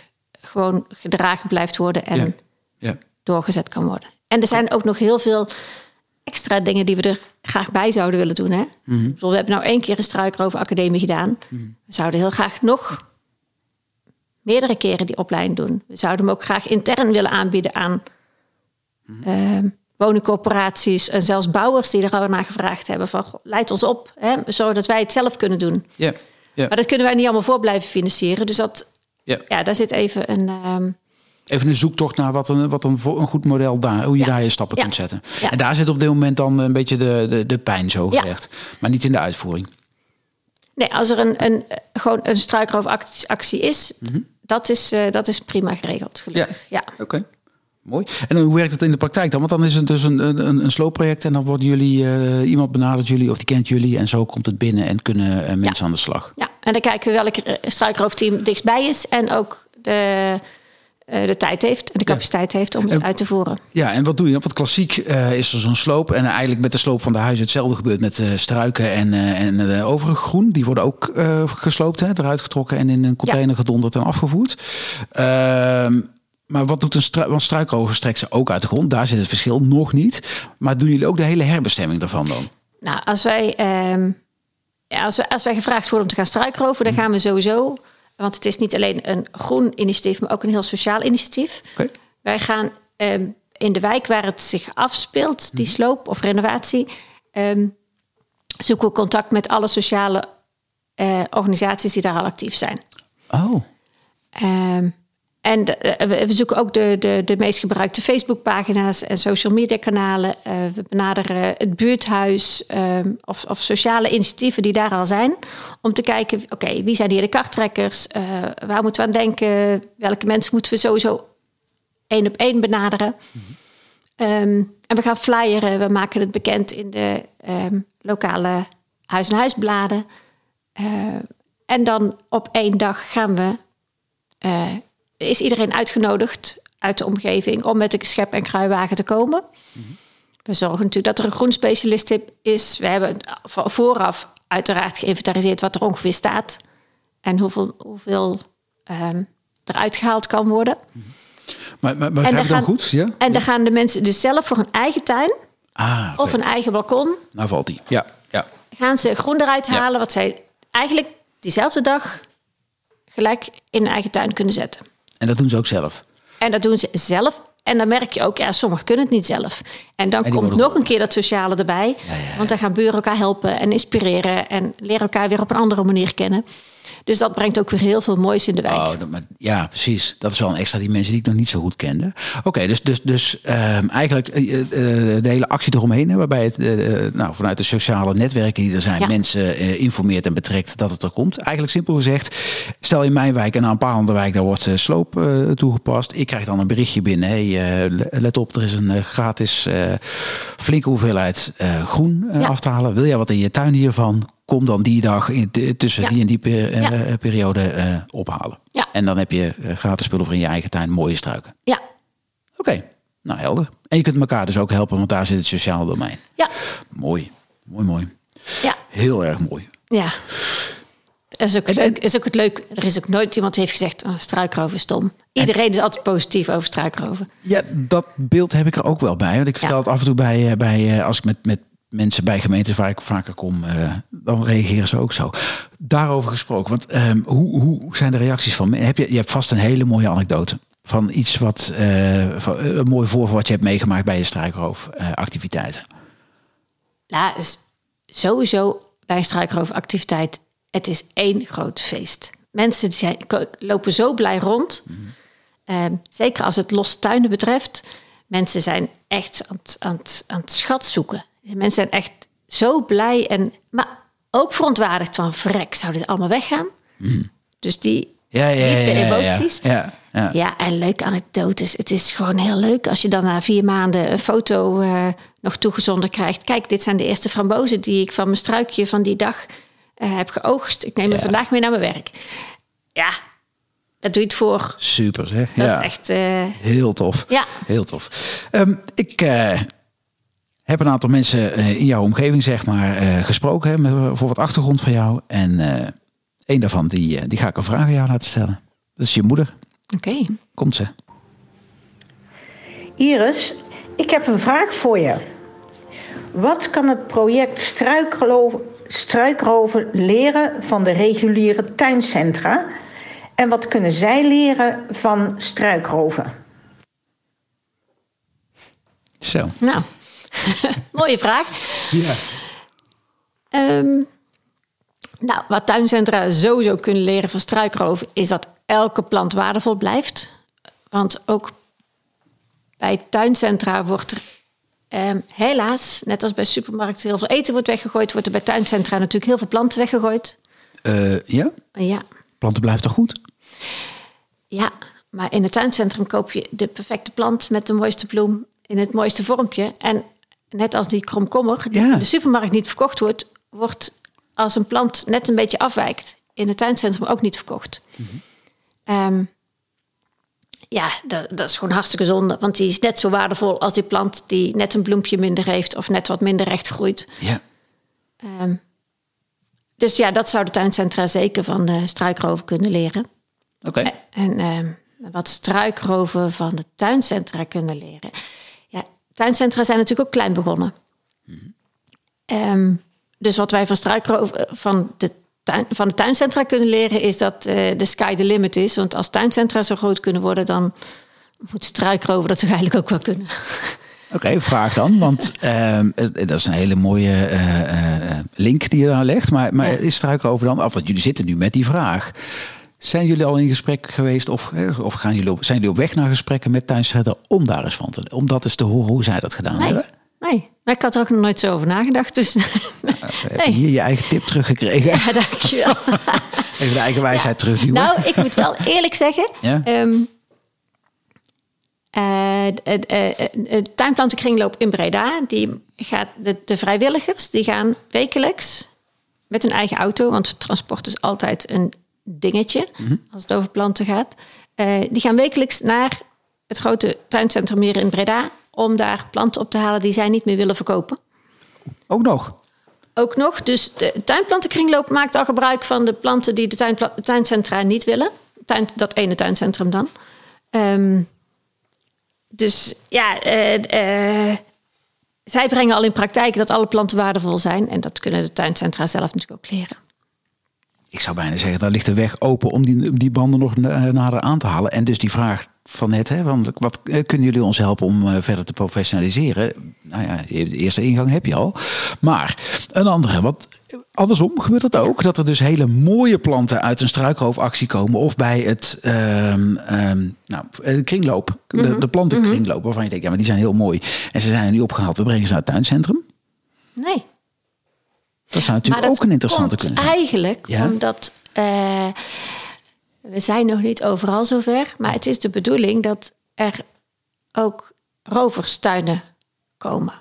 gewoon gedragen blijft worden en doorgezet kan worden. En er zijn ook nog heel veel extra dingen die we er graag bij zouden willen doen. Hè? Mm -hmm. We hebben nou één keer een struikrover academie gedaan. Mm -hmm. We zouden heel graag nog meerdere keren die opleiding doen. We zouden hem ook graag intern willen aanbieden aan mm -hmm. uh, woningcorporaties en zelfs bouwers die er al naar gevraagd hebben van leid ons op, hè, zodat wij het zelf kunnen doen. Yeah. Yeah. Maar dat kunnen wij niet allemaal voor blijven financieren. Dus dat, yeah. ja, daar zit even een. Um, Even een zoektocht naar wat een, wat een, een goed model daar, hoe je ja. daar je stappen ja. kunt zetten. Ja. En daar zit op dit moment dan een beetje de, de, de pijn, zo gezegd. Maar niet in de uitvoering. Nee, als er een, een, gewoon een struikroofactie is, mm -hmm. dat, is uh, dat is prima geregeld, gelukkig. Ja, oké. Okay. Mooi. En hoe werkt het in de praktijk dan? Want dan is het dus een, een, een sloopproject en dan worden jullie, uh, iemand benadert jullie of die kent jullie en zo komt het binnen en kunnen uh, mensen aan de slag. Ja, en dan kijken we welk struikroofteam dichtstbij is en ook de de tijd heeft en de capaciteit ja. heeft om het uit te voeren. Ja, en wat doe je dan? Wat klassiek uh, is er zo'n sloop. En eigenlijk met de sloop van de huizen hetzelfde gebeurt met uh, struiken en, uh, en de overige groen. Die worden ook gesloopt, hè, eruit getrokken en in een container ja. gedonderd en afgevoerd. Ehm, maar wat doet een struik? Want struikrover strekt ze ook uit de grond. Daar zit het verschil nog niet. Maar doen jullie ook de hele herbestemming daarvan dan? Nou, als wij, ja, als, wij, als wij gevraagd worden om te gaan struikroven, dan gaan we sowieso want het is niet alleen een groen initiatief, maar ook een heel sociaal initiatief. Okay. Wij gaan um, in de wijk waar het zich afspeelt, die sloop of renovatie, um, zoeken we contact met alle sociale uh, organisaties die daar al actief zijn. Oh. Um, en de, we zoeken ook de, de, de meest gebruikte Facebookpagina's en social media kanalen. Uh, we benaderen het buurthuis um, of, of, sociale initiatieven die daar al zijn. Om te kijken, oké, okay, wie zijn hier de karttrekkers? Uh, waar moeten we aan denken? Welke mensen moeten we sowieso één op één benaderen? Mm-hmm. Um, en we gaan flyeren. We maken het bekend in de um, lokale huis-en-huisbladen. Uh, en dan op één dag gaan we is iedereen uitgenodigd uit de omgeving om met de schep- en kruiwagen te komen. Mm-hmm. We zorgen natuurlijk dat er een groenspecialist is. We hebben vooraf uiteraard geïnventariseerd wat er ongeveer staat en hoeveel, hoeveel um, eruit gehaald kan worden. Mm-hmm. Maar, maar, maar en dan gaan, goed? Ja? En dan gaan de mensen dus zelf voor een eigen tuin ah, of een eigen balkon. Nou valt die. Ja, ja. Gaan ze groen eruit halen, ja. wat zij eigenlijk diezelfde dag gelijk in hun eigen tuin kunnen zetten. En dat doen ze ook zelf. En dat doen ze zelf. En dan merk je ook, ja, sommigen kunnen het niet zelf. En dan komt nog een keer dat sociale erbij. Want dan gaan buren elkaar helpen en inspireren. En leren elkaar weer op een andere manier kennen. Dus dat brengt ook weer heel veel moois in de wijk. Oh, dat- maar, ja, precies. Dat is wel een extra dimensie die ik nog niet zo goed kende. Oké, dus, dus, dus ehm, eigenlijk eh, eh, de hele actie eromheen, hè, waarbij het eh, nou, vanuit de sociale netwerken die er zijn, Ja. mensen informeert en betrekt dat het er komt. Eigenlijk simpel gezegd, stel in mijn wijk en aan een paar andere wijk, daar wordt sloop toegepast. Ik krijg dan een berichtje binnen. Hey, let op, er is een gratis flinke hoeveelheid groen Ja. af te halen. Wil jij wat in je tuin hiervan? Kom dan die dag in, tussen Ja. die en die per- eh, Ja. periode eh, ophalen. Ja. En dan heb je eh, gratis spullen voor in je eigen tuin, mooie struiken. Ja, Oké, nou helder. En je kunt elkaar dus ook helpen, want daar zit het sociale domein. ja, Mooi, mooi, mooi. ja, Heel erg mooi. ja. Is ook, En- is ook het leuk. Er is ook nooit iemand die heeft gezegd, oh, struikroven is stom. Iedereen is altijd positief over struikroven. Ja, dat beeld heb ik er ook wel bij. Want ik vertel Ja. het af en toe bij, eh, bij eh, als ik met, met mensen bij gemeentes waar ik vaker kom, eh, dan reageren ze ook zo. Daarover gesproken, want ehm, hoe, hoe zijn de reacties van heb je? Je hebt vast een hele mooie anekdote van iets wat eh, van, een mooi voorval wat je hebt meegemaakt bij je struikroofactiviteiten. Ja, is sowieso bij struikroofactiviteit, het is één groot feest. Mensen die zijn, lopen zo blij rond. Ehm, zeker als het losse tuinen betreft. Mensen zijn echt aan het, aan het, aan het schat zoeken. Mensen zijn echt zo blij. En, maar ook verontwaardigd van, vrek, zou dit allemaal weggaan? Dus die, Ja, ja, die twee ja, emoties. Ja, ja. Ja, en leuke anekdotes. Het is gewoon heel leuk als je dan na vier maanden een foto eh, nog toegezonden krijgt. Kijk, dit zijn de eerste frambozen die ik van mijn struikje van die dag eh, heb geoogst. Ik neem hem vandaag mee naar mijn werk. Ja, dat doe je het voor. Super zeg. Dat ja. is echt... eh, Heel tof. Ja. Heel tof. Ehm, ik heb een aantal mensen eh, in jouw omgeving zeg maar, eh, gesproken. Hè, met, voor wat achtergrond van jou. En eh een daarvan die, die ga ik een vraag aan jou laten stellen. Dat is je moeder. Oké. Komt ze. Iris, ik heb een vraag voor je. Wat kan het project struikro- struikroven leren van de reguliere tuincentra? En wat kunnen zij leren van struikroven? Zo. Nou, mooie vraag. Ja. Ehm, nou, wat tuincentra sowieso kunnen leren van struikroven... is dat elke plant waardevol blijft. Want ook bij tuincentra wordt er ehm, helaas... net als bij supermarkten heel veel eten wordt weggegooid... wordt er bij tuincentra natuurlijk heel veel planten weggegooid. Eh, ja? Ja, Planten blijven toch goed? ja, maar in het tuincentrum koop je de perfecte plant... met de mooiste bloem in het mooiste vormpje. En net als die kromkommer die Ja. in de supermarkt niet verkocht wordt... wordt als een plant net een beetje afwijkt... in het tuincentrum ook niet verkocht. Ehm, ja, dat, dat is gewoon hartstikke zonde. Want die is net zo waardevol als die plant... die net een bloempje minder heeft... of net wat minder recht groeit. Ja. Ehm, dus ja, dat zou de tuincentra zeker van de struikroven kunnen leren. Oké. En ehm, wat struikroven van de tuincentra kunnen leren. Tuincentra zijn natuurlijk ook klein begonnen. Ehm, dus wat wij van struikroven van de, tuin, van de tuincentra kunnen leren... is dat eh, de sky the limit is. Want als tuincentra zo groot kunnen worden... dan moet struikroven dat toch eigenlijk ook wel kunnen. Oké, vraag dan. Want ehm, eh, dat is een hele mooie eh, eh, link die je daar legt. Maar, maar Ja. is struikrover dan af? Want jullie zitten nu met die vraag. Zijn jullie al in gesprek geweest of, eh, of gaan jullie op, zijn jullie op weg naar gesprekken met tuincentra om daar eens van te om dat eens te horen hoe zij dat gedaan Nee, hebben? nee. Maar ik had er ook nog nooit zo over nagedacht. Dus Heb je hier je eigen tip teruggekregen? ja, dankjewel. Even de eigen wijsheid terugduwen. Nou, ik moet wel eerlijk zeggen. Ja? ehm, eh, de, eh, eh, de tuinplantenkringloop in Breda, die gaat, de, de vrijwilligers die gaan wekelijks met hun eigen auto, want transport is altijd een dingetje als het over planten gaat. eh, die gaan wekelijks naar het grote tuincentrum hier in Breda om daar planten op te halen die zij niet meer willen verkopen. Ook nog. Ook nog, dus de tuinplantenkringloop maakt al gebruik van de planten die de tuinpla- tuincentra niet willen. Tuin, dat ene tuincentrum dan. Ehm, dus ja, eh, eh, zij brengen al in praktijk dat alle planten waardevol zijn. En dat kunnen de tuincentra zelf natuurlijk ook leren. Ik zou bijna zeggen, daar ligt de weg open om die, die banden nog nader aan te halen. En dus die vraag van net, hè, want wat eh, kunnen jullie ons helpen om uh, verder te professionaliseren? Nou ja, de eerste ingang heb je al. Maar een andere, wat andersom gebeurt het ook, dat er dus hele mooie planten uit een struikroofactie komen of bij het um, um, nou, kringloop, de, Mhm. de plantenkringloop, waarvan je denkt, ja, maar die zijn heel mooi. En ze zijn er niet opgehaald. We brengen ze naar het tuincentrum. Nee. Dat zou natuurlijk dat ook een interessante kunnen zijn. eigenlijk Ja? omdat eh, we zijn nog niet overal zover, maar het is de bedoeling dat er ook roverstuinen komen.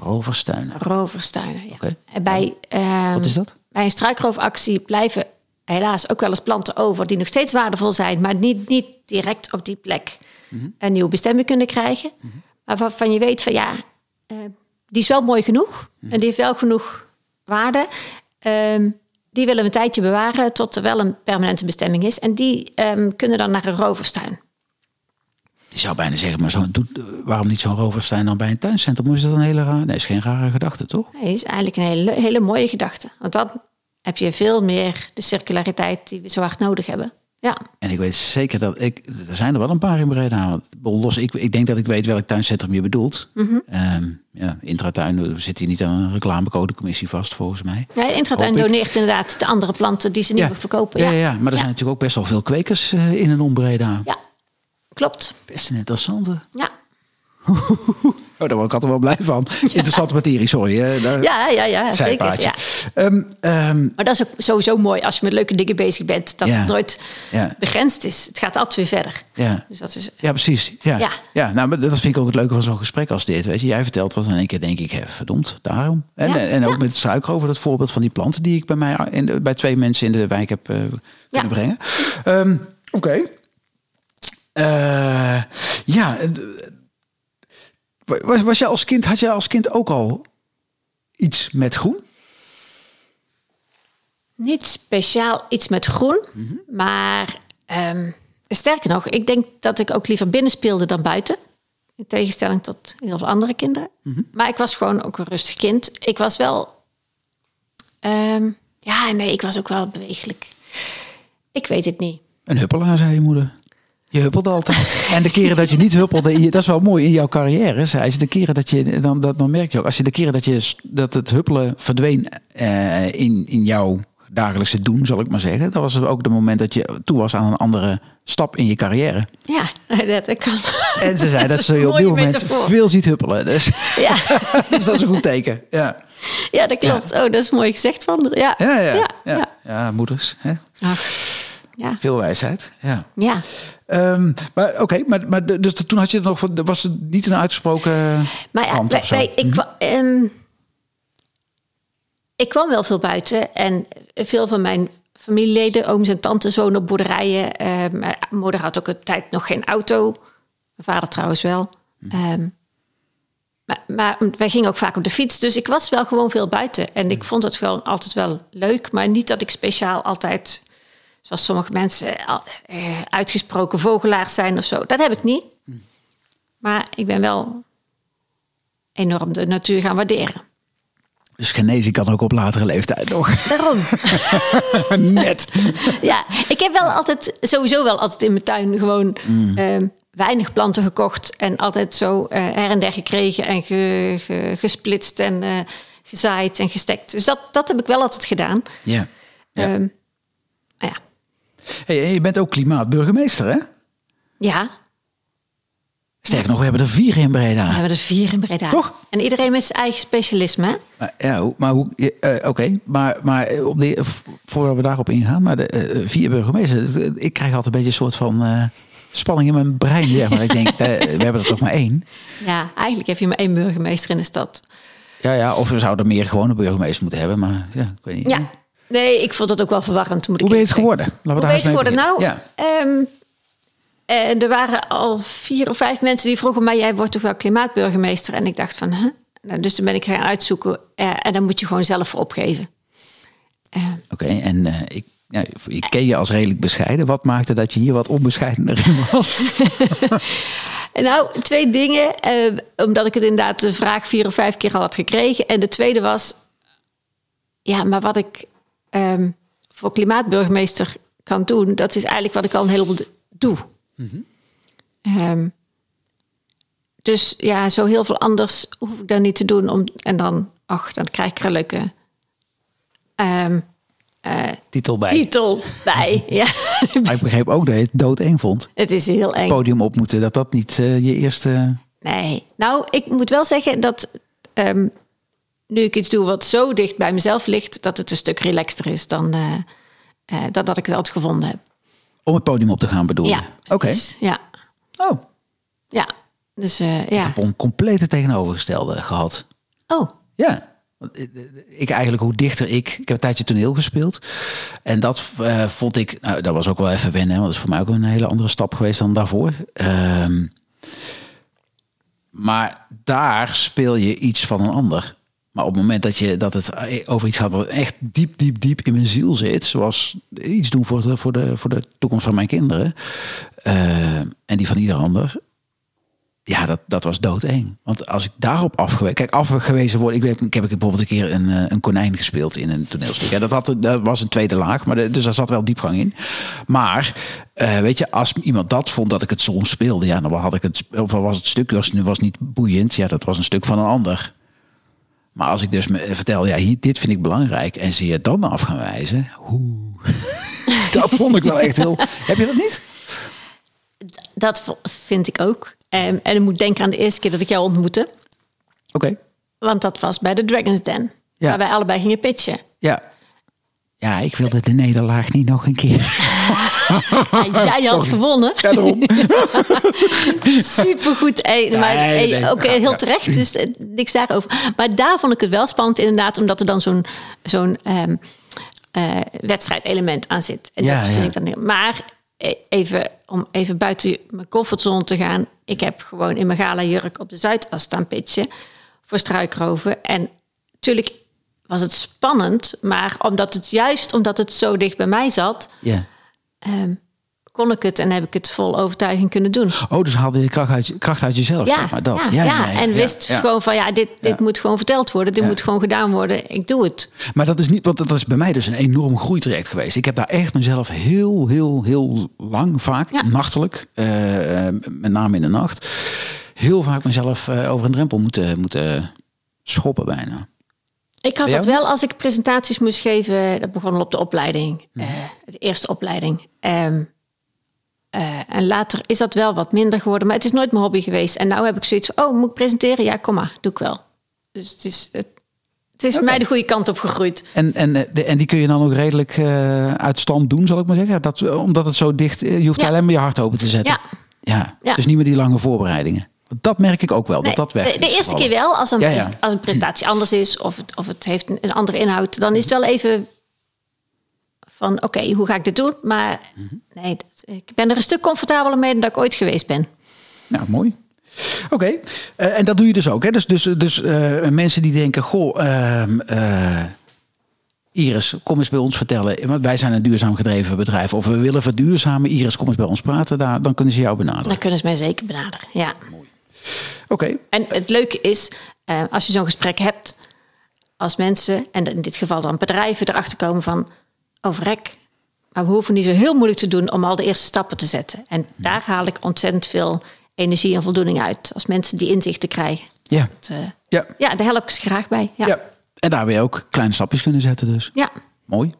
Roverstuinen. Roverstuinen, ja. Oké. En bij, ehm, Wat is dat? Bij een struikroofactie blijven helaas ook wel eens planten over die nog steeds waardevol zijn, maar niet, niet direct op die plek Mhm. een nieuwe bestemming kunnen krijgen. Maar waarvan je weet van ja, eh, die is wel mooi genoeg Mhm. en die heeft wel genoeg waarde. Ehm, die willen we een tijdje bewaren tot er wel een permanente bestemming is. En die ehm, kunnen dan naar een roverstuin. Je zou bijna zeggen, maar zo, doet, waarom niet zo'n roverstuin dan bij een tuincentrum? Is dat een hele rare... Nee, is geen rare gedachte, toch? Nee, is eigenlijk een hele, hele mooie gedachte. Want dan heb je veel meer de circulariteit die we zo hard nodig hebben. Ja, En ik weet zeker dat ik... Er zijn er wel een paar in Breda. Want Los, ik, ik denk dat ik weet welk tuincentrum je bedoelt. Mhm. Ehm, ja, Intratuin zit hier niet aan een reclamecodecommissie vast, volgens mij. ja Intratuin doneert inderdaad de andere planten die ze niet meer verkopen. Ja, ja, ja, maar er zijn natuurlijk ook best wel veel kwekers eh, in en om Breda. Ja, klopt. Best een interessante. Ja, Oh, daar word ik altijd wel blij van. Interessante materie, sorry. Daar- ja, ja, ja zeker. Ja. Ehm, ehm, Maar dat is ook sowieso mooi als je met leuke dingen bezig bent. Dat Ja. het nooit begrensd is. Het gaat altijd weer verder. ja. Dus dat is... Ja, precies. Ja. Ja. Nou, maar dat vind ik ook het leuke van zo'n gesprek als dit. Weet je, jij vertelt wat en in één keer denk ik, hè, verdomd, daarom. En, Ja, en ook met het suiker over dat voorbeeld van die planten die ik bij mij in de, bij twee mensen in de wijk heb eh, kunnen brengen. Ehm, Oké. Eh, ja. Was, was jij als kind, had jij als kind ook al iets met groen? Niet speciaal iets met groen. Mhm. Maar ehm, sterker nog, ik denk dat ik ook liever binnen speelde dan buiten. In tegenstelling tot heel veel andere kinderen. Mhm. Maar ik was gewoon ook een rustig kind. Ik was wel... ehm, ja, nee, ik was ook wel bewegelijk. Ik weet het niet. Een huppelaar, zei je moeder. Je huppelde altijd. En de keren dat je niet huppelde, dat is wel mooi in jouw carrière, zei ze. De keren dat je, dan, dat, dan merk je ook, als je de keren dat, je, dat het huppelen verdween eh, in, in jouw dagelijkse doen, zal ik maar zeggen. Dat was ook het moment dat je toe was aan een andere stap in je carrière. Ja, dat, dat kan. En ze zei dat, is ze op dit moment veel ziet huppelen. Dus, Ja. dus dat is een goed teken. Ja, ja, dat klopt. Oh, dat is mooi gezegd van ja, ja. ja, ja. ja. moeders. Hè? Ach, ja. Veel wijsheid. Ja. ja. Ehm, maar oké, maar, maar dus toen had je het nog, was het niet een uitgesproken Maar ja, wij, wij- ik, kwa- ehm, ik kwam wel veel buiten en veel van mijn familieleden, ooms en tantes wonen op boerderijen. Ehm, mijn moeder had ook een tijd nog geen auto. Mijn vader trouwens wel. Ehm, maar, maar wij gingen ook vaak op de fiets. Dus ik was wel gewoon veel buiten. En ik vond het gewoon altijd wel leuk. Maar niet dat ik speciaal altijd, zoals sommige mensen, al- eh, uitgesproken vogelaars zijn of zo. Dat heb ik niet. Maar ik ben wel enorm de natuur gaan waarderen. Dus genezen kan ook op latere leeftijd nog. Daarom. Net. ja, ik heb wel altijd, sowieso wel altijd in mijn tuin gewoon ehm, weinig planten gekocht. En altijd zo eh, her en der gekregen en ge- ge- gesplitst en eh, gezaaid en gestekt. Dus dat, dat heb ik wel altijd gedaan. Ja. Ja. Ehm, ja. Hey, je bent ook klimaatburgemeester, hè? ja, Sterker nog, we hebben er vier in Breda. we hebben er vier in Breda. Toch? En iedereen met zijn eigen specialisme. Maar, ja, maar hoe... eh, Oké, maar, maar op de, voordat we daarop ingaan, maar de eh, vier burgemeesters, eh, ik krijg altijd een beetje een soort van eh, spanning in mijn brein, zeg maar. ik denk, eh, we hebben er toch maar één. Ja, eigenlijk heb je maar één burgemeester in de stad. Ja, ja, of we zouden meer gewone burgemeesters moeten hebben, maar ja, ik weet niet. Ja. Nee, ik vond dat ook wel verwarrend. Moet ik Hoe ben je het geworden? Laten we Hoe ben je het geworden? Nou. Ja. ehm, eh, er waren al vier of vijf mensen die vroegen... maar jij wordt toch wel klimaatburgemeester? En ik dacht van, huh? Nou, dus toen ben ik gaan uitzoeken. eh, en dan moet je gewoon zelf voor opgeven. Eh, Oké, en eh, ik, ja, ik ken je als redelijk bescheiden. Wat maakte dat je hier wat onbescheidener in was? Nou, twee dingen. eh, omdat ik het inderdaad de vraag vier of vijf keer al had gekregen. En de tweede was... Ja, maar wat ik... ehm, voor klimaatburgemeester kan doen, dat is eigenlijk wat ik al een heleboel doe. Ehm, dus ja, zo heel veel anders hoef ik dan niet te doen. Om, en dan, ach, dan krijg ik er een leuke ehm, eh, Titel bij. titel bij. ja, Maar ik begreep ook dat je het doodeng vond. het is heel eng. Podium op moeten, dat dat niet eh, je eerste... Nee, nou, ik moet wel zeggen dat ehm, nu ik iets doe wat zo dicht bij mezelf ligt, dat het een stuk relaxter is dan, eh, eh, dan dat ik het altijd gevonden heb. Om het podium op te gaan bedoel je? Ja, Oké. Ja, Oh, ja. Dus eh, ik ja. heb een complete tegenovergestelde gehad. Oh, Ja. Ik eigenlijk, hoe dichter ik... Ik heb een tijdje toneel gespeeld. En dat vond ik... Nou, dat was ook wel even wennen. Want dat is voor mij ook een hele andere stap geweest dan daarvoor. Ehm, maar daar speel je iets van een ander. Maar op het moment dat, je, dat het over iets gaat wat echt diep, diep, diep in mijn ziel zit... zoals iets doen voor de, voor de, voor de toekomst van mijn kinderen... eh, en die van ieder ander... Ja, dat, dat was doodeng. Want als ik daarop afgewezen... Kijk, afgewezen worden... Ik, weet, ik heb bijvoorbeeld een keer een, eh, een konijn gespeeld in een toneelstuk. Ja, dat, had, dat was een tweede laag, maar dus daar zat wel diepgang in. Maar, eh, weet je, als iemand dat vond dat ik het soms speelde... Ja, dan had ik het... Of was het stuk was, was niet boeiend. Ja, dat was een stuk van een ander. Maar als ik dus me vertel... Ja, hier, dit vind ik belangrijk. En ze je dan af gaan wijzen... Oeh. dat vond ik wel echt heel... Heb je dat niet? dat vind ik ook. Ehm, en ik moet denken aan de eerste keer dat ik jou ontmoette. Oké. Want dat was bij de Dragon's Den. Ja. Waar wij allebei gingen pitchen. Ja. Ja, ik wilde de nederlaag niet nog een keer. Jij had Sorry. gewonnen. Ja, daarom. Supergoed. Hey, maar, Nee, hey, nee. ook heel terecht, dus eh, niks daarover. Maar daar vond ik het wel spannend inderdaad, omdat er dan zo'n zo'n ehm, eh, wedstrijdelement aan zit. En Ja, dat vind ja. ik dan heel... Maar eh, even, om even buiten mijn comfortzone te gaan. Ik heb gewoon in mijn gala jurk op de Zuidas staan pitchen voor struikroven. En natuurlijk was het spannend, maar omdat het juist omdat het zo dicht bij mij zat, Ja. ehm, kon ik het en heb ik het vol overtuiging kunnen doen. Oh, dus haalde je kracht uit, kracht uit jezelf, Ja, zeg maar dat. ja, ja, en wist ja. gewoon van ja, dit, dit moet gewoon verteld worden, dit Ja. moet gewoon gedaan worden. Ik doe het. Maar dat is niet, want dat is bij mij dus een enorm groeitraject geweest. Ik heb daar echt mezelf heel, heel, heel lang, vaak, Ja. nachtelijk, eh, eh, met name in de nacht, heel vaak mezelf eh, over een drempel moeten, moeten schoppen bijna. Ik had dat wel als ik presentaties moest geven. Dat begon al op de opleiding, Mhm. eh, de eerste opleiding. Ehm, eh, en later is dat wel wat minder geworden, maar het is nooit mijn hobby geweest. En nu heb ik zoiets van, oh, moet ik presenteren? Ja, kom maar, doe ik wel. Dus het is, het, het is mij de goede kant op gegroeid. En, en, eh, de- en die kun je dan ook redelijk eh, uit stand doen, zal ik maar zeggen. Dat, omdat het zo dicht, je hoeft Ja. alleen maar je hart open te zetten. Ja. ja. Ja. Dus niet meer die lange voorbereidingen. Dat merk ik ook wel, Nee, dat dat weg de, de eerste keer wel, als een, Ja, ja. pres- als een presentatie anders is of het, of het heeft een, andere inhoud, dan is het wel even van oké, hoe ga ik dit doen? Maar Mhm. nee, dat, ik ben er een stuk comfortabeler mee dan dat ik ooit geweest ben. Nou, mooi. Oké, Eh, en dat doe je dus ook. Hè? Dus, dus, dus eh, mensen die denken, goh, ehm, eh, Iris, kom eens bij ons vertellen. Want wij zijn een duurzaam gedreven bedrijf. Of we willen verduurzamen. Iris, kom eens bij ons praten. Daar, dan kunnen ze jou benaderen. Dan kunnen ze mij zeker benaderen. Ja. Oké, En het leuke is, eh, als je zo'n gesprek hebt, als mensen, en in dit geval dan bedrijven, erachter komen van, oh verrek, maar we hoeven niet zo heel moeilijk te doen om al de eerste stappen te zetten. En daar haal ik ontzettend veel energie en voldoening uit, als mensen die inzichten krijgen. ja. Eh, Ja. ja, daar help ik ze graag bij. Ja. ja. En daar weer ook kleine stapjes kunnen zetten dus. ja. Mooi.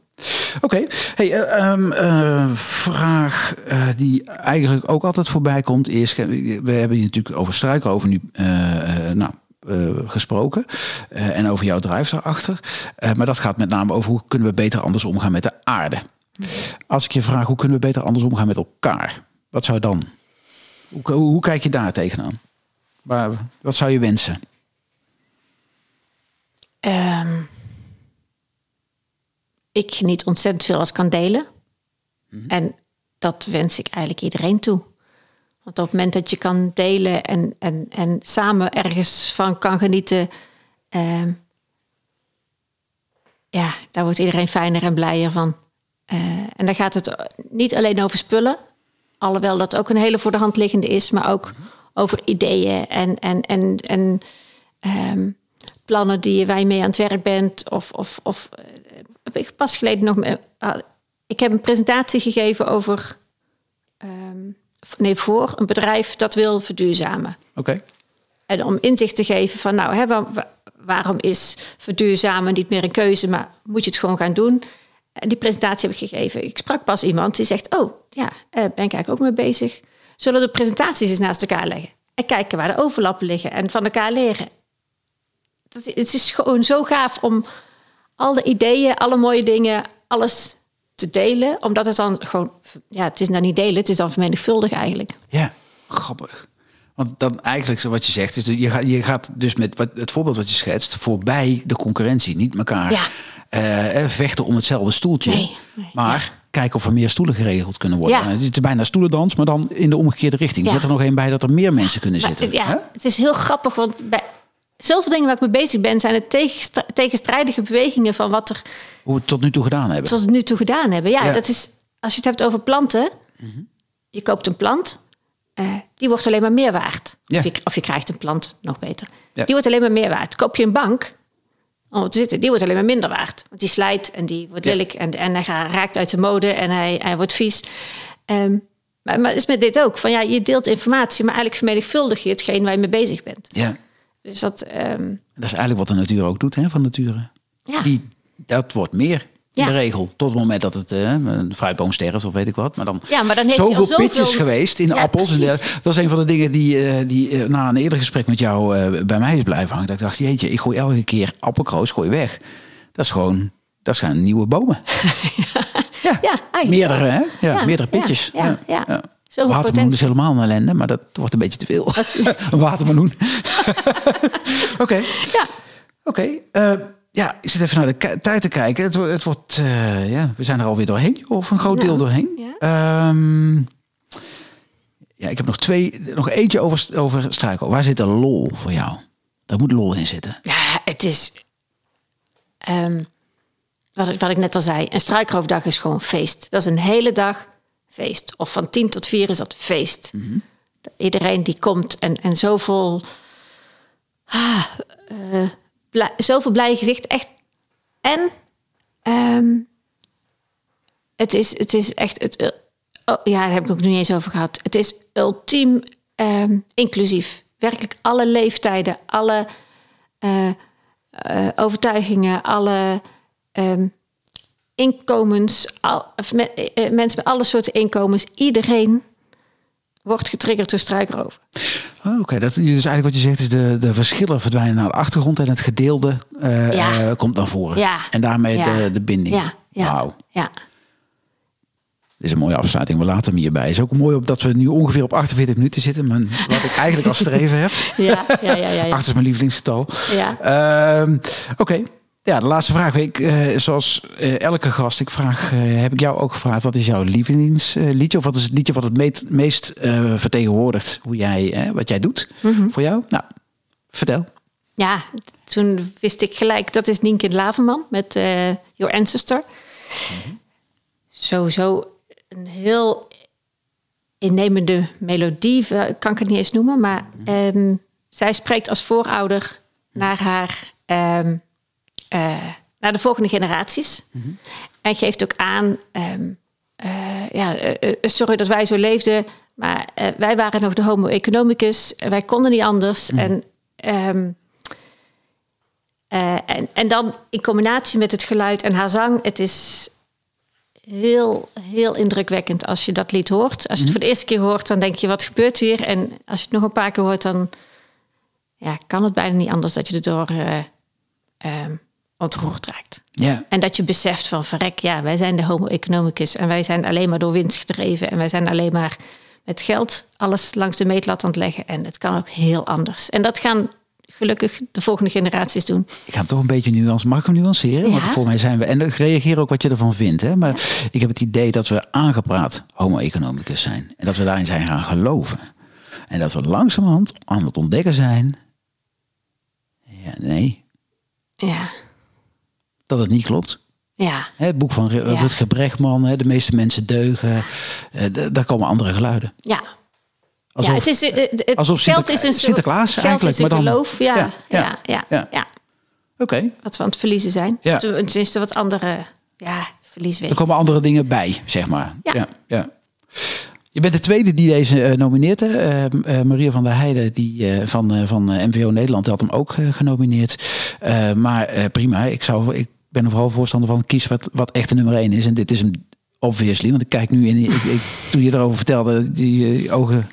Oké, hey, eh, ehm, eh, vraag eh, die eigenlijk ook altijd voorbij komt is... We hebben hier natuurlijk over struikroven nu eh, eh, nou, gesproken. en over jouw drive daarachter. Maar dat gaat met name over hoe kunnen we beter anders omgaan met de aarde. Als ik je vraag hoe kunnen we beter anders omgaan met elkaar? Wat zou dan? Hoe, hoe, kijk je daar tegenaan? Wat zou je wensen? Ehm, ik geniet ontzettend veel als ik kan delen. En dat wens ik eigenlijk iedereen toe. Want op het moment dat je kan delen en, en, en samen ergens van kan genieten, ehm, ja, daar wordt iedereen fijner en blijer van. Eh, en dan gaat het niet alleen over spullen, alhoewel dat ook een hele voor de hand liggende is, maar ook over ideeën en, en, en, en ehm, plannen die je waar je mee aan het werk bent. Of, of, of heb ik pas geleden nog met, ah, ik heb een presentatie gegeven over, ehm, nee, voor een bedrijf dat wil verduurzamen. Oké. En om inzicht te geven van, nou, hè, waar- wa- waarom is verduurzamen niet meer een keuze, maar moet je het gewoon gaan doen? En die presentatie heb ik gegeven. Ik sprak pas iemand die zegt, oh, ja, eh, ben ik eigenlijk ook mee bezig. Zullen we de presentaties eens naast elkaar leggen? En kijken waar de overlappen liggen en van elkaar leren. Dat, het is gewoon zo gaaf om al de ideeën, alle mooie dingen, alles te delen. Omdat het dan gewoon, ja, het is nou niet delen, het is dan vermenigvuldig eigenlijk. Ja, grappig. Want dan eigenlijk zo wat je zegt, is dat je gaat, je gaat dus met wat, het voorbeeld wat je schetst voorbij de concurrentie, niet elkaar Ja. eh, eh, vechten om hetzelfde stoeltje. Nee, nee, maar kijken of er meer stoelen geregeld kunnen worden. Ja. Het is bijna stoelendans, maar dan in de omgekeerde richting. Zet er nog één bij dat er meer mensen kunnen Maar, zitten. ja, Hè? het is heel grappig, want bij zoveel dingen waar ik mee bezig ben, zijn het tegenstra- tegenstrijdige bewegingen van wat er Hoe we het tot nu toe gedaan hebben. het nu toe gedaan hebben. Ja, Ja. dat is als je het hebt over planten. Je koopt een plant, eh, die wordt alleen maar meer waard. Ja. Of, je, of je krijgt een plant, nog beter. Ja. Die wordt alleen maar meer waard. Koop je een bank, om te zitten, die wordt alleen maar minder waard. Want die slijt en die wordt lelijk en, en hij raakt uit de mode en hij, hij wordt vies. Ehm, maar, is met dit ook. Van ja, je deelt informatie, maar eigenlijk vermenigvuldig je hetgeen waar je mee bezig bent. Ja. Dus dat, ehm, Dat is eigenlijk wat de natuur ook doet, hè, van nature. ja. Die, dat wordt meer in Ja. de regel. Tot het moment dat het eh, een fruitboom sterft of weet ik wat. Maar dan, Ja, maar dan heeft zoveel zoveel- pitches geweest in Ja, appels. En dat is een van de dingen die, eh, die eh, na een eerder gesprek met jou bij mij is blijven hangen. Dat ik dacht, jeetje, ik gooi elke keer appelkroos gooi weg. Dat is gewoon, dat zijn nieuwe bomen. ja, meerdere, hè? Ja, meerdere pitjes. ja, ja. Zoveel Watermeloen is helemaal een ellende, maar dat wordt een beetje te veel. een watermeloen. Oké. Ja. Oké, eh, ja, ik zit even naar de tijd te kijken. Het, wordt- het wordt, eh, ja, we zijn er alweer doorheen, of een groot deel doorheen. ja. Ehm, ja, ik heb nog twee, nog eentje over, over struikel. Waar zit de lol voor jou? Daar moet lol in zitten. Ja, het is. ehm, wat, ik- wat ik net al zei, een struikroofdag is gewoon feest. Dat is een hele dag feest. Of van tien tot vier is dat feest. Iedereen die komt en, en zoveel. Ah, eh, blij- zoveel blije gezicht. Echt. En. ehm, het, is, het is echt. Het, oh, ja, daar heb ik ook nog niet eens over gehad. Het is ultiem ehm, inclusief. Werkelijk alle leeftijden, alle eh, eh, overtuigingen, alle ehm, inkomens, al, of me- eh, mensen met alle soorten inkomens, iedereen wordt getriggerd door struikroven. Oh, Oké, dat dus eigenlijk wat je zegt is de, de verschillen verdwijnen naar de achtergrond en het gedeelde eh, Ja. eh, komt naar voren. Ja. En daarmee Ja. de, de binding. Ja, ja, Wauw. ja. Dit is een mooie afsluiting. We laten hem hierbij. is ook mooi op dat we nu ongeveer op 48 minuten zitten. Maar wat ik eigenlijk als streven heb. Ja, ja, ja, ja, ja. Acht is mijn lievelingsgetal. Ja. Ehm, Oké. Ja, de laatste vraag. Ik, eh, zoals eh, elke gast, ik vraag, eh, heb ik jou ook gevraagd: wat is jouw lievelingsliedje? Of wat is het liedje wat het meet- meest vertegenwoordigt hoe jij, wat jij doet Mhm. voor jou? Nou, vertel. Ja, toen wist ik gelijk, dat is Nienke Laverman met Your Ancestor. Sowieso een heel innemende melodie, kan ik het niet eens noemen. Maar ehm, zij spreekt als voorouder naar haar, ehm, eh, naar de volgende generaties. En geeft ook aan, ehm, eh, ja, eh, sorry dat wij zo leefden, maar wij waren nog de homo economicus. Wij konden niet anders. En ehm, eh, en, en dan in combinatie met het geluid en haar zang, het is heel, heel indrukwekkend als je dat lied hoort. Als je het voor de eerste keer hoort, dan denk je, wat gebeurt hier? En als je het nog een paar keer hoort, dan ja, kan het bijna niet anders dat je erdoor eh ontroerd raakt. Ja. En dat je beseft van, verrek, ja, wij zijn de homo economicus en wij zijn alleen maar door winst gedreven en wij zijn alleen maar met geld alles langs de meetlat aan het leggen. En het kan ook heel anders. En dat gaan gelukkig de volgende generaties doen. Ik ga hem toch een beetje nuance. Mag ik hem nuanceren? Want Ja. voor mij zijn we. En reageer ook wat je ervan vindt. Hè? Maar ik heb het idee dat we aangepraat homo economicus zijn. En dat we daarin zijn gaan geloven. En dat we langzamerhand aan het ontdekken zijn. Ja, nee, Ja, dat het niet klopt. ja, Hè, Het boek van Ja. Rutger Bregman, hè, de meeste mensen deugen. Eh, daar komen andere geluiden. ja. Alsof, ja, het is, eh, het alsof geld is een soort- Sinterklaas geld eigenlijk, is een maar dan- geloof. Ja, Ja, ja, ja, Oké, Wat we aan het verliezen zijn. Ja. Tenminste, wat andere ja, verlies weg. Er komen andere dingen bij, zeg maar. Ja. ja. Je bent de tweede die deze nomineert. Uh, uh, Maria van der Heijden die, van, van MVO Nederland had hem ook genomineerd. maar prima, ik, zou, ik ben er vooral voorstander van kies wat, wat echt de nummer één is. En dit is hem obviously, want ik kijk nu in. Ik, ik, toen je erover vertelde, die ogen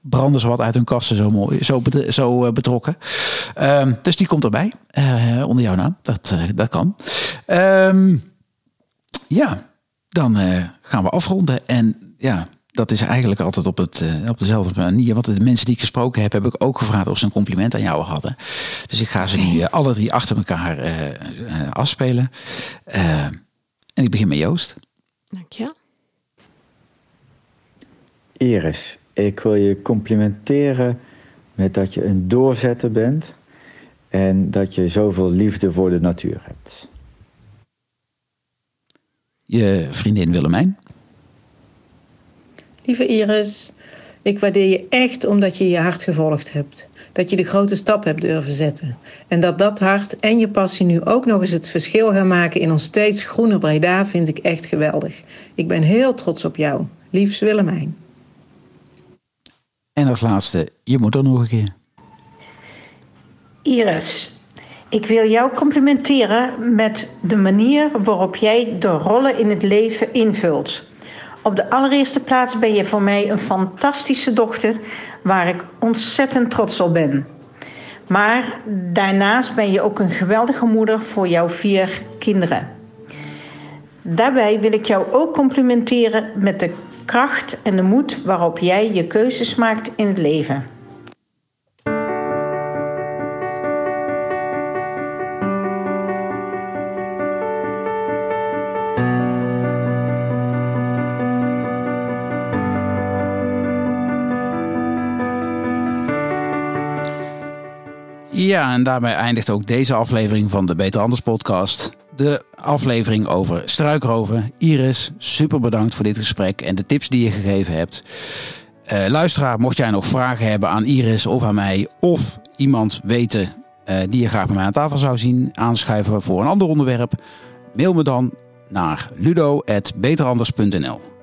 branden ze wat uit hun kasten zo mooi, zo, zo betrokken. Ehm, dus die komt erbij onder jouw naam. Dat, dat kan. Um, ja, dan gaan we afronden. En ja, dat is eigenlijk altijd op, het, uh, op dezelfde manier. Want de mensen die ik gesproken heb, heb ik ook gevraagd of ze een compliment aan jou hadden. Dus ik ga ze nu uh, alle drie achter elkaar uh, afspelen. en ik begin met Joost. Dank je. Iris, ik wil je complimenteren met dat je een doorzetter bent. En dat je zoveel liefde voor de natuur hebt. Je vriendin Willemijn. Lieve Iris, ik waardeer je echt omdat je je hart gevolgd hebt. Dat je de grote stap hebt durven zetten. En dat dat hart en je passie nu ook nog eens het verschil gaan maken in ons steeds groener Breda vind ik echt geweldig. Ik ben heel trots op jou. Liefs Willemijn. En als laatste, je moeder nog een keer. Iris, ik wil jou complimenteren met de manier waarop jij de rollen in het leven invult. Op de allereerste plaats ben je voor mij een fantastische dochter waar ik ontzettend trots op ben. Maar daarnaast ben je ook een geweldige moeder voor jouw vier kinderen. Daarbij wil ik jou ook complimenteren met de kracht en de moed waarop jij je keuzes maakt in het leven. En daarmee eindigt ook deze aflevering van de Beter Anders podcast. De aflevering over struikroven. Iris, super bedankt voor dit gesprek en de tips die je gegeven hebt. Uh, luisteraar, mocht jij nog vragen hebben aan Iris of aan mij... of iemand weten uh, die je graag bij mij aan tafel zou zien aanschuiven voor een ander onderwerp... mail me dan naar ludo.beteranders.nl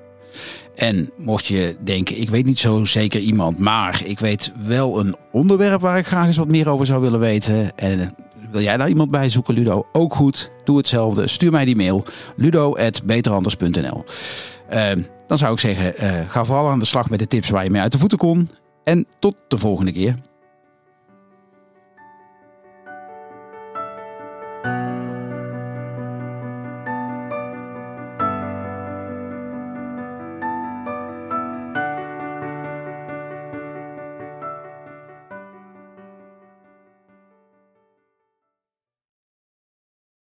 en mocht je denken, ik weet niet zo zeker iemand, maar ik weet wel een onderwerp waar ik graag eens wat meer over zou willen weten. En wil jij daar iemand bij zoeken, Ludo? Ook goed, doe hetzelfde. Stuur mij die mail, ludo.beteranders.nl. Uh, dan zou ik zeggen, uh, ga vooral aan de slag met de tips waar je mee uit de voeten kon. En tot de volgende keer.